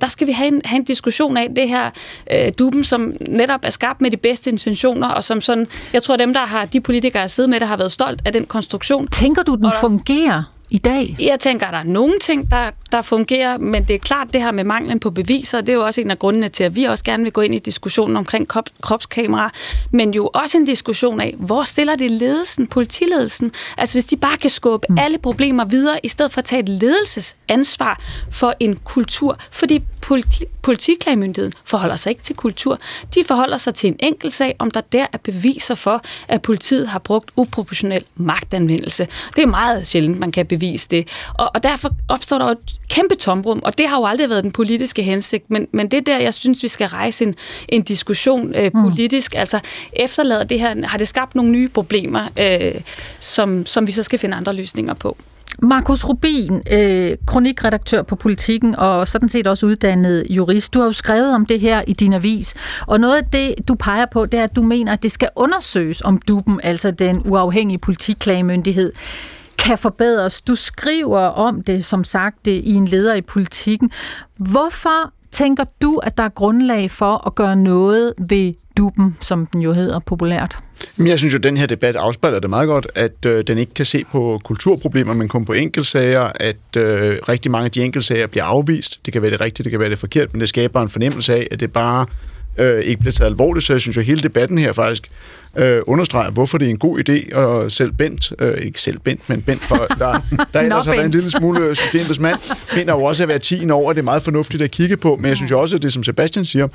der skal vi have en, have en diskussion af det her øh, duben, som netop er skabt med de bedste intentioner, og som sådan, jeg tror dem, der har, de politikere, der siddet med, der har været stolt af den konstruktion. Tænker du, den fungerer? i dag? Jeg tænker, at der er nogle ting, der der fungerer, men det er klart, det her med manglen på beviser, det er jo også en af grundene til, at vi også gerne vil gå ind i diskussionen omkring krop, kropskamera, men jo også en diskussion af, hvor stiller det ledelsen, politiledelsen? Altså hvis de bare kan skubbe mm. alle problemer videre, i stedet for at tage et ledelsesansvar for en kultur, fordi politi- politiklagemyndigheden forholder sig ikke til kultur. De forholder sig til en enkelt sag, om der der er beviser for, at politiet har brugt uproportionel magtanvendelse. Det er meget sjældent, man kan bevise det. Og, og derfor opstår der kæmpe tomrum, og det har jo aldrig været den politiske hensigt, men, men det er der, jeg synes, vi skal rejse en, en diskussion øh, mm. politisk. Mm. Altså, efterlader det her, har det skabt nogle nye problemer, øh, som, som vi så skal finde andre løsninger på. Markus Rubin, øh, kronikredaktør på Politiken og sådan set også uddannet jurist. Du har jo skrevet om det her i din avis, og noget af det, du peger på, det er, at du mener, at det skal undersøges, om DUBEN, altså den uafhængige politiklagemyndighed, kan forbedres. Du skriver om det, som sagt, det, i en leder i politikken. Hvorfor tænker du, at der er grundlag for at gøre noget ved DUBEN, som den jo hedder populært? Jeg synes jo, at den her debat afspejler det meget godt, at øh, den ikke kan se på kulturproblemer, men kun på enkeltsager, at øh, rigtig mange af de enkeltsager bliver afvist. Det kan være det rigtige, det kan være det forkert, men det skaber en fornemmelse af, at det bare øh, ikke bliver taget alvorligt. Så jeg synes jo, at hele debatten her faktisk øh, understreger, hvorfor det er en god idé, og selv Bent, øh, ikke selv Bent, men Bent, for, der, der <laughs> ellers har været en lille smule systemets mand, mener jo også at være 10 år, og det er meget fornuftigt at kigge på, men jeg synes jo også, at det, som Sebastian siger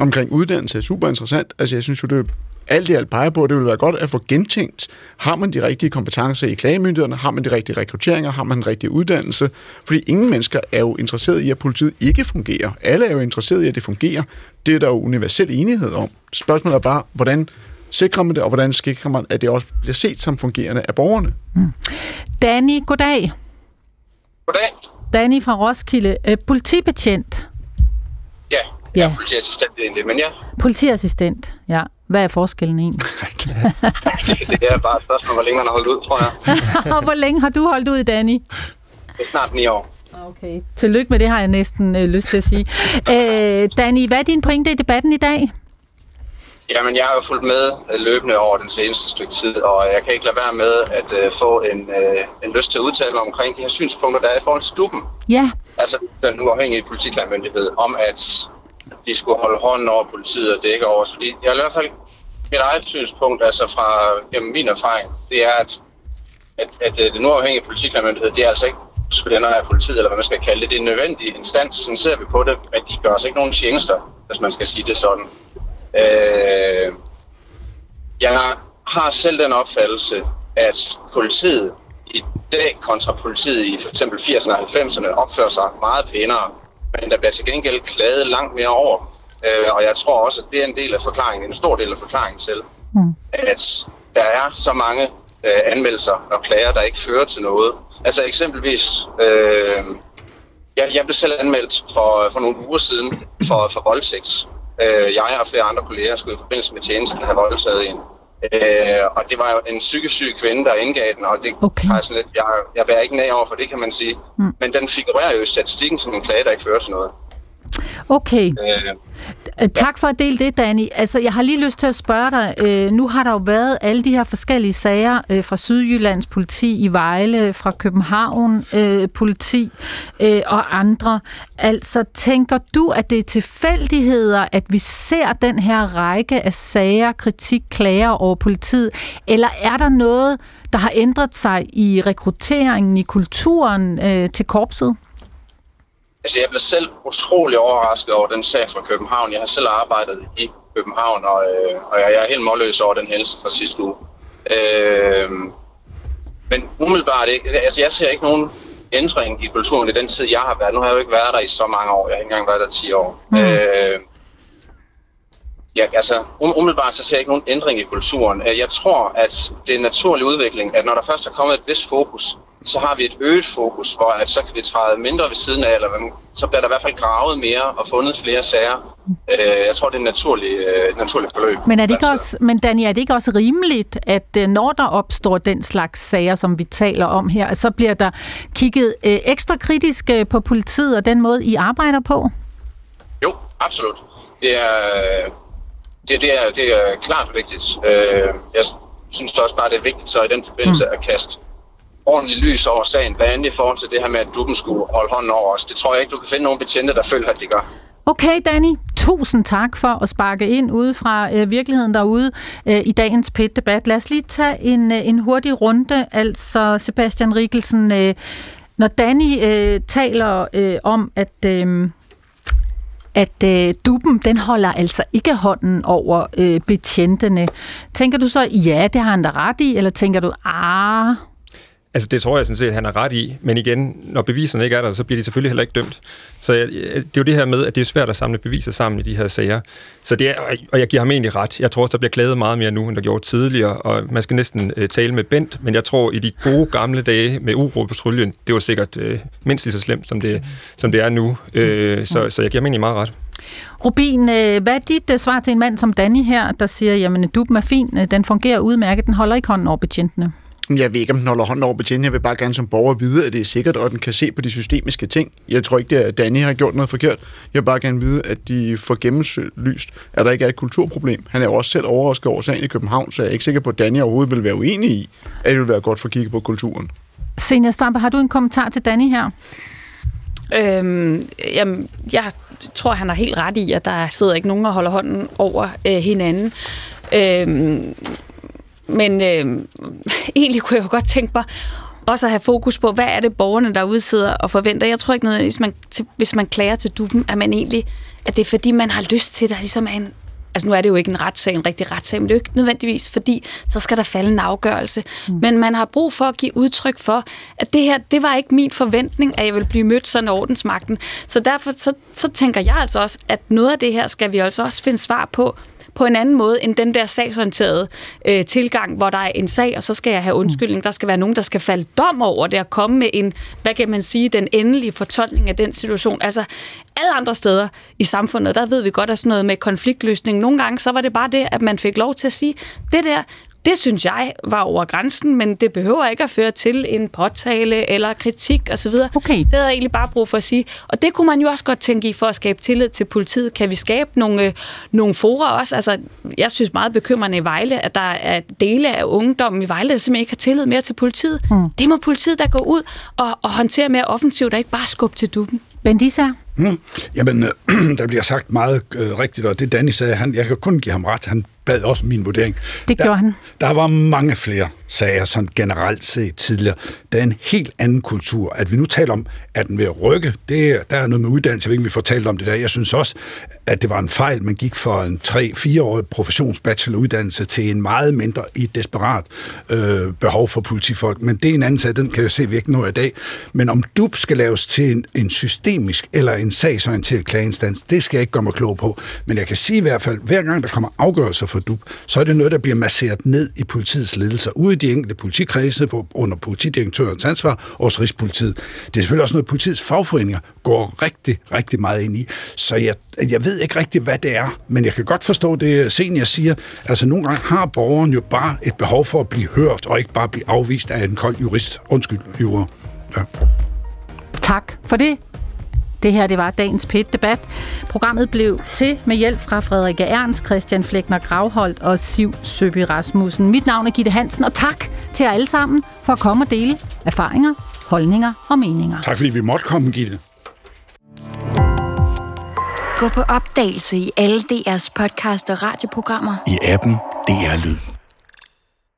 omkring uddannelse, er super interessant. Altså, jeg synes jo, det alt i alt peger på, at det vil være godt at få gentænkt. Har man de rigtige kompetencer i klagemyndighederne? Har man de rigtige rekrutteringer? Har man den rigtige uddannelse? Fordi ingen mennesker er jo interesseret i, at politiet ikke fungerer. Alle er jo interesseret i, at det fungerer. Det er der jo universel enighed om. Spørgsmålet er bare, hvordan sikrer man det, og hvordan sikrer man, at det også bliver set som fungerende af borgerne? Mm. Danny, goddag. Goddag. Danny fra Roskilde, øh, politibetjent. Ja, jeg er politiassistent egentlig, men ja. Politiassistent, ja. Hvad er forskellen egentlig? <laughs> det er bare et spørgsmål, hvor længe man har holdt ud, tror jeg. <laughs> og hvor længe har du holdt ud, Danny? Det er snart ni år. Okay, tillykke med det har jeg næsten øh, lyst til at sige. <laughs> øh, Danny, hvad er din pointe i debatten i dag? Jamen, jeg har jo fulgt med øh, løbende over den seneste stykke tid, og jeg kan ikke lade være med at uh, få en, uh, en lyst til at udtale mig omkring de her synspunkter, der er i forhold til stuppen. Ja. Altså den uafhængige politiklagmyndighed, om at de skulle holde hånden over politiet og dække over Så Fordi jeg i hvert fald mit eget synspunkt, altså fra gennem min erfaring, det er, at, at, at øh, den uafhængige politiklærmyndighed, det er altså ikke venner af politiet, eller hvad man skal kalde det. Det er en nødvendig instans, sådan ser vi på det, at de gør os ikke nogen tjenester, hvis man skal sige det sådan. Øh, jeg har selv den opfattelse, at politiet i dag kontra politiet i for eksempel 80'erne og 90'erne opfører sig meget pænere, men der bliver til gengæld klaget langt mere over. Øh, og jeg tror også, at det er en del af forklaringen, en stor del af forklaringen til, mm. at der er så mange øh, anmeldelser og klager, der ikke fører til noget. Altså eksempelvis, øh, jeg, jeg blev selv anmeldt for, for nogle uger siden for, for voldtægt. Øh, jeg og flere andre kolleger skulle i forbindelse med tjenesten have voldtaget en. Øh, og det var en psykisk syg kvinde, der indgav den, og det okay. har sådan lidt, jeg, jeg bærer ikke ned over for det, kan man sige. Mm. Men den figurerer jo i statistikken som en klage, der ikke fører til noget. Okay. Øh, Øh, tak for at dele det, Danny. Altså, jeg har lige lyst til at spørge dig. Øh, nu har der jo været alle de her forskellige sager øh, fra Sydjyllands politi i Vejle, fra København øh, politi øh, og andre. Altså, tænker du, at det er tilfældigheder, at vi ser den her række af sager, kritik, klager over politiet? Eller er der noget, der har ændret sig i rekrutteringen, i kulturen øh, til korpset? Altså, jeg blev selv utrolig overrasket over den sag fra København. Jeg har selv arbejdet i København, og, øh, og jeg er helt målløs over den hændelse fra sidste uge. Øh, men umiddelbart ikke. Altså, jeg ser ikke nogen ændring i kulturen i den tid, jeg har været. Nu har jeg jo ikke været der i så mange år. Jeg har ikke engang været der 10 år. Mm. Øh, ja, altså, um, umiddelbart så ser jeg ikke nogen ændring i kulturen. Øh, jeg tror, at det er en naturlig udvikling, at når der først er kommet et vis fokus så har vi et øget fokus, hvor at så kan vi træde mindre ved siden af, eller så bliver der i hvert fald gravet mere og fundet flere sager. Øh, jeg tror, det er et naturligt, øh, naturligt forløb. Men, er det ikke også, men Danny, er det ikke også rimeligt, at øh, når der opstår den slags sager, som vi taler om her, så bliver der kigget ekstra kritisk på politiet og den måde, I arbejder på? Jo, absolut. Det er, det, det er, det er klart vigtigt. Jeg synes også bare, det er vigtigt så i den forbindelse mm. at kaste ordentligt lys over sagen, blandt andet i forhold til det her med, at duppen skulle holde hånden over os. Det tror jeg ikke, du kan finde nogen betjente, der føler, at de gør. Okay, Danny. Tusind tak for at sparke ind ude fra øh, virkeligheden derude øh, i dagens PET-debat. Lad os lige tage en, øh, en hurtig runde. Altså, Sebastian Rikkelsen, øh, når Danny øh, taler øh, om, at... Øh, at øh, duppen, den holder altså ikke hånden over øh, betjentene. Tænker du så, ja, det har han da ret i, eller tænker du, ah, Altså, det tror jeg sådan set, at han er ret i. Men igen, når beviserne ikke er der, så bliver de selvfølgelig heller ikke dømt. Så jeg, det er jo det her med, at det er svært at samle beviser sammen i de her sager. Så det er, og jeg giver ham egentlig ret. Jeg tror også, der bliver klaget meget mere nu, end der gjorde tidligere. Og man skal næsten uh, tale med Bent, men jeg tror, i de gode gamle dage med uro på tryljen, det var sikkert uh, mindst lige så slemt, som det, som det er nu. Uh, så, så jeg giver ham egentlig meget ret. Rubin, hvad er dit svar til en mand som Danny her, der siger, jamen duben er fin, den fungerer udmærket, den holder ikke hånden over betjentene? Jeg ved ikke, om den holder hånden over betjenten. Jeg vil bare gerne som borger vide, at det er sikkert, og at den kan se på de systemiske ting. Jeg tror ikke, at Danny har gjort noget forkert. Jeg vil bare gerne vide, at de får gennemlyst, at der ikke er et kulturproblem. Han er jo også selv overrasket over sagen i København, så jeg er ikke sikker på, at Danny overhovedet vil være uenig i, at det vil være godt for at kigge på kulturen. Senior Stampe, har du en kommentar til Danny her? Øhm, jamen, jeg tror, han har helt ret i, at der sidder ikke nogen og holder hånden over øh, hinanden. Øhm, men øh, egentlig kunne jeg jo godt tænke mig også at have fokus på, hvad er det borgerne derude sidder og forventer. Jeg tror ikke noget, hvis man, til, hvis man klager til duben, at man egentlig, at det er fordi, man har lyst til, at der ligesom er en, altså nu er det jo ikke en retssag, en rigtig retssag, men det er jo ikke nødvendigvis, fordi så skal der falde en afgørelse. Mm. Men man har brug for at give udtryk for, at det her, det var ikke min forventning, at jeg vil blive mødt sådan af ordensmagten. Så derfor så, så tænker jeg altså også, at noget af det her skal vi altså også finde svar på, på en anden måde end den der sagsorienterede øh, tilgang, hvor der er en sag, og så skal jeg have undskyldning. Der skal være nogen, der skal falde dom over det og komme med en, hvad kan man sige, den endelige fortolkning af den situation. Altså, alle andre steder i samfundet, der ved vi godt, at sådan noget med konfliktløsning, nogle gange så var det bare det, at man fik lov til at sige, det der, det synes jeg var over grænsen, men det behøver ikke at føre til en påtale eller kritik osv. Okay. Det havde jeg egentlig bare brug for at sige. Og det kunne man jo også godt tænke i for at skabe tillid til politiet. Kan vi skabe nogle, øh, nogle fora også? Altså, jeg synes meget bekymrende i Vejle, at der er dele af ungdommen i Vejle, der simpelthen ikke har tillid mere til politiet. Mm. Det må politiet da gå ud og, og håndtere mere offensivt, og ikke bare skubbe til duben. Bendisa? Hmm. Jamen, øh, <clears throat> der bliver sagt meget øh, rigtigt, og det Danny sagde, han, jeg kan kun give ham ret. Han bad også min vurdering. Det der, gjorde han. Der var mange flere sager, sådan generelt set tidligere. Der er en helt anden kultur. At vi nu taler om, at den vil rykke, det, der er noget med uddannelse, jeg ved ikke, vi får talt om det der. Jeg synes også, at det var en fejl, man gik fra en 3-4-årig professionsbacheloruddannelse til en meget mindre i et desperat øh, behov for politifolk. Men det er en anden sag, den kan jeg se, vi ikke nå i dag. Men om DUP skal laves til en, en systemisk eller en sagsorienteret klageinstans, det skal jeg ikke gøre mig klog på. Men jeg kan sige i hvert fald, hver gang der kommer afgørelser for DUP, så er det noget, der bliver masseret ned i politiets ledelser, ude i de enkelte politikredse på, under politidirektørens ansvar, og hos Rigspolitiet. Det er selvfølgelig også noget, politiets fagforeninger går rigtig, rigtig meget ind i. Så jeg, jeg ved ikke rigtig, hvad det er, men jeg kan godt forstå det, senior siger. Altså, nogle gange har borgeren jo bare et behov for at blive hørt, og ikke bare blive afvist af en kold jurist. Undskyld, juror. Ja. Tak for det. Det her det var dagens pet debat Programmet blev til med hjælp fra Frederik Ernst, Christian Flækner Gravholdt og Siv Søby Rasmussen. Mit navn er Gitte Hansen, og tak til jer alle sammen for at komme og dele erfaringer, holdninger og meninger. Tak fordi vi måtte komme, Gitte. Gå på opdagelse i alle DR's podcast og radioprogrammer. I appen DR Lyd.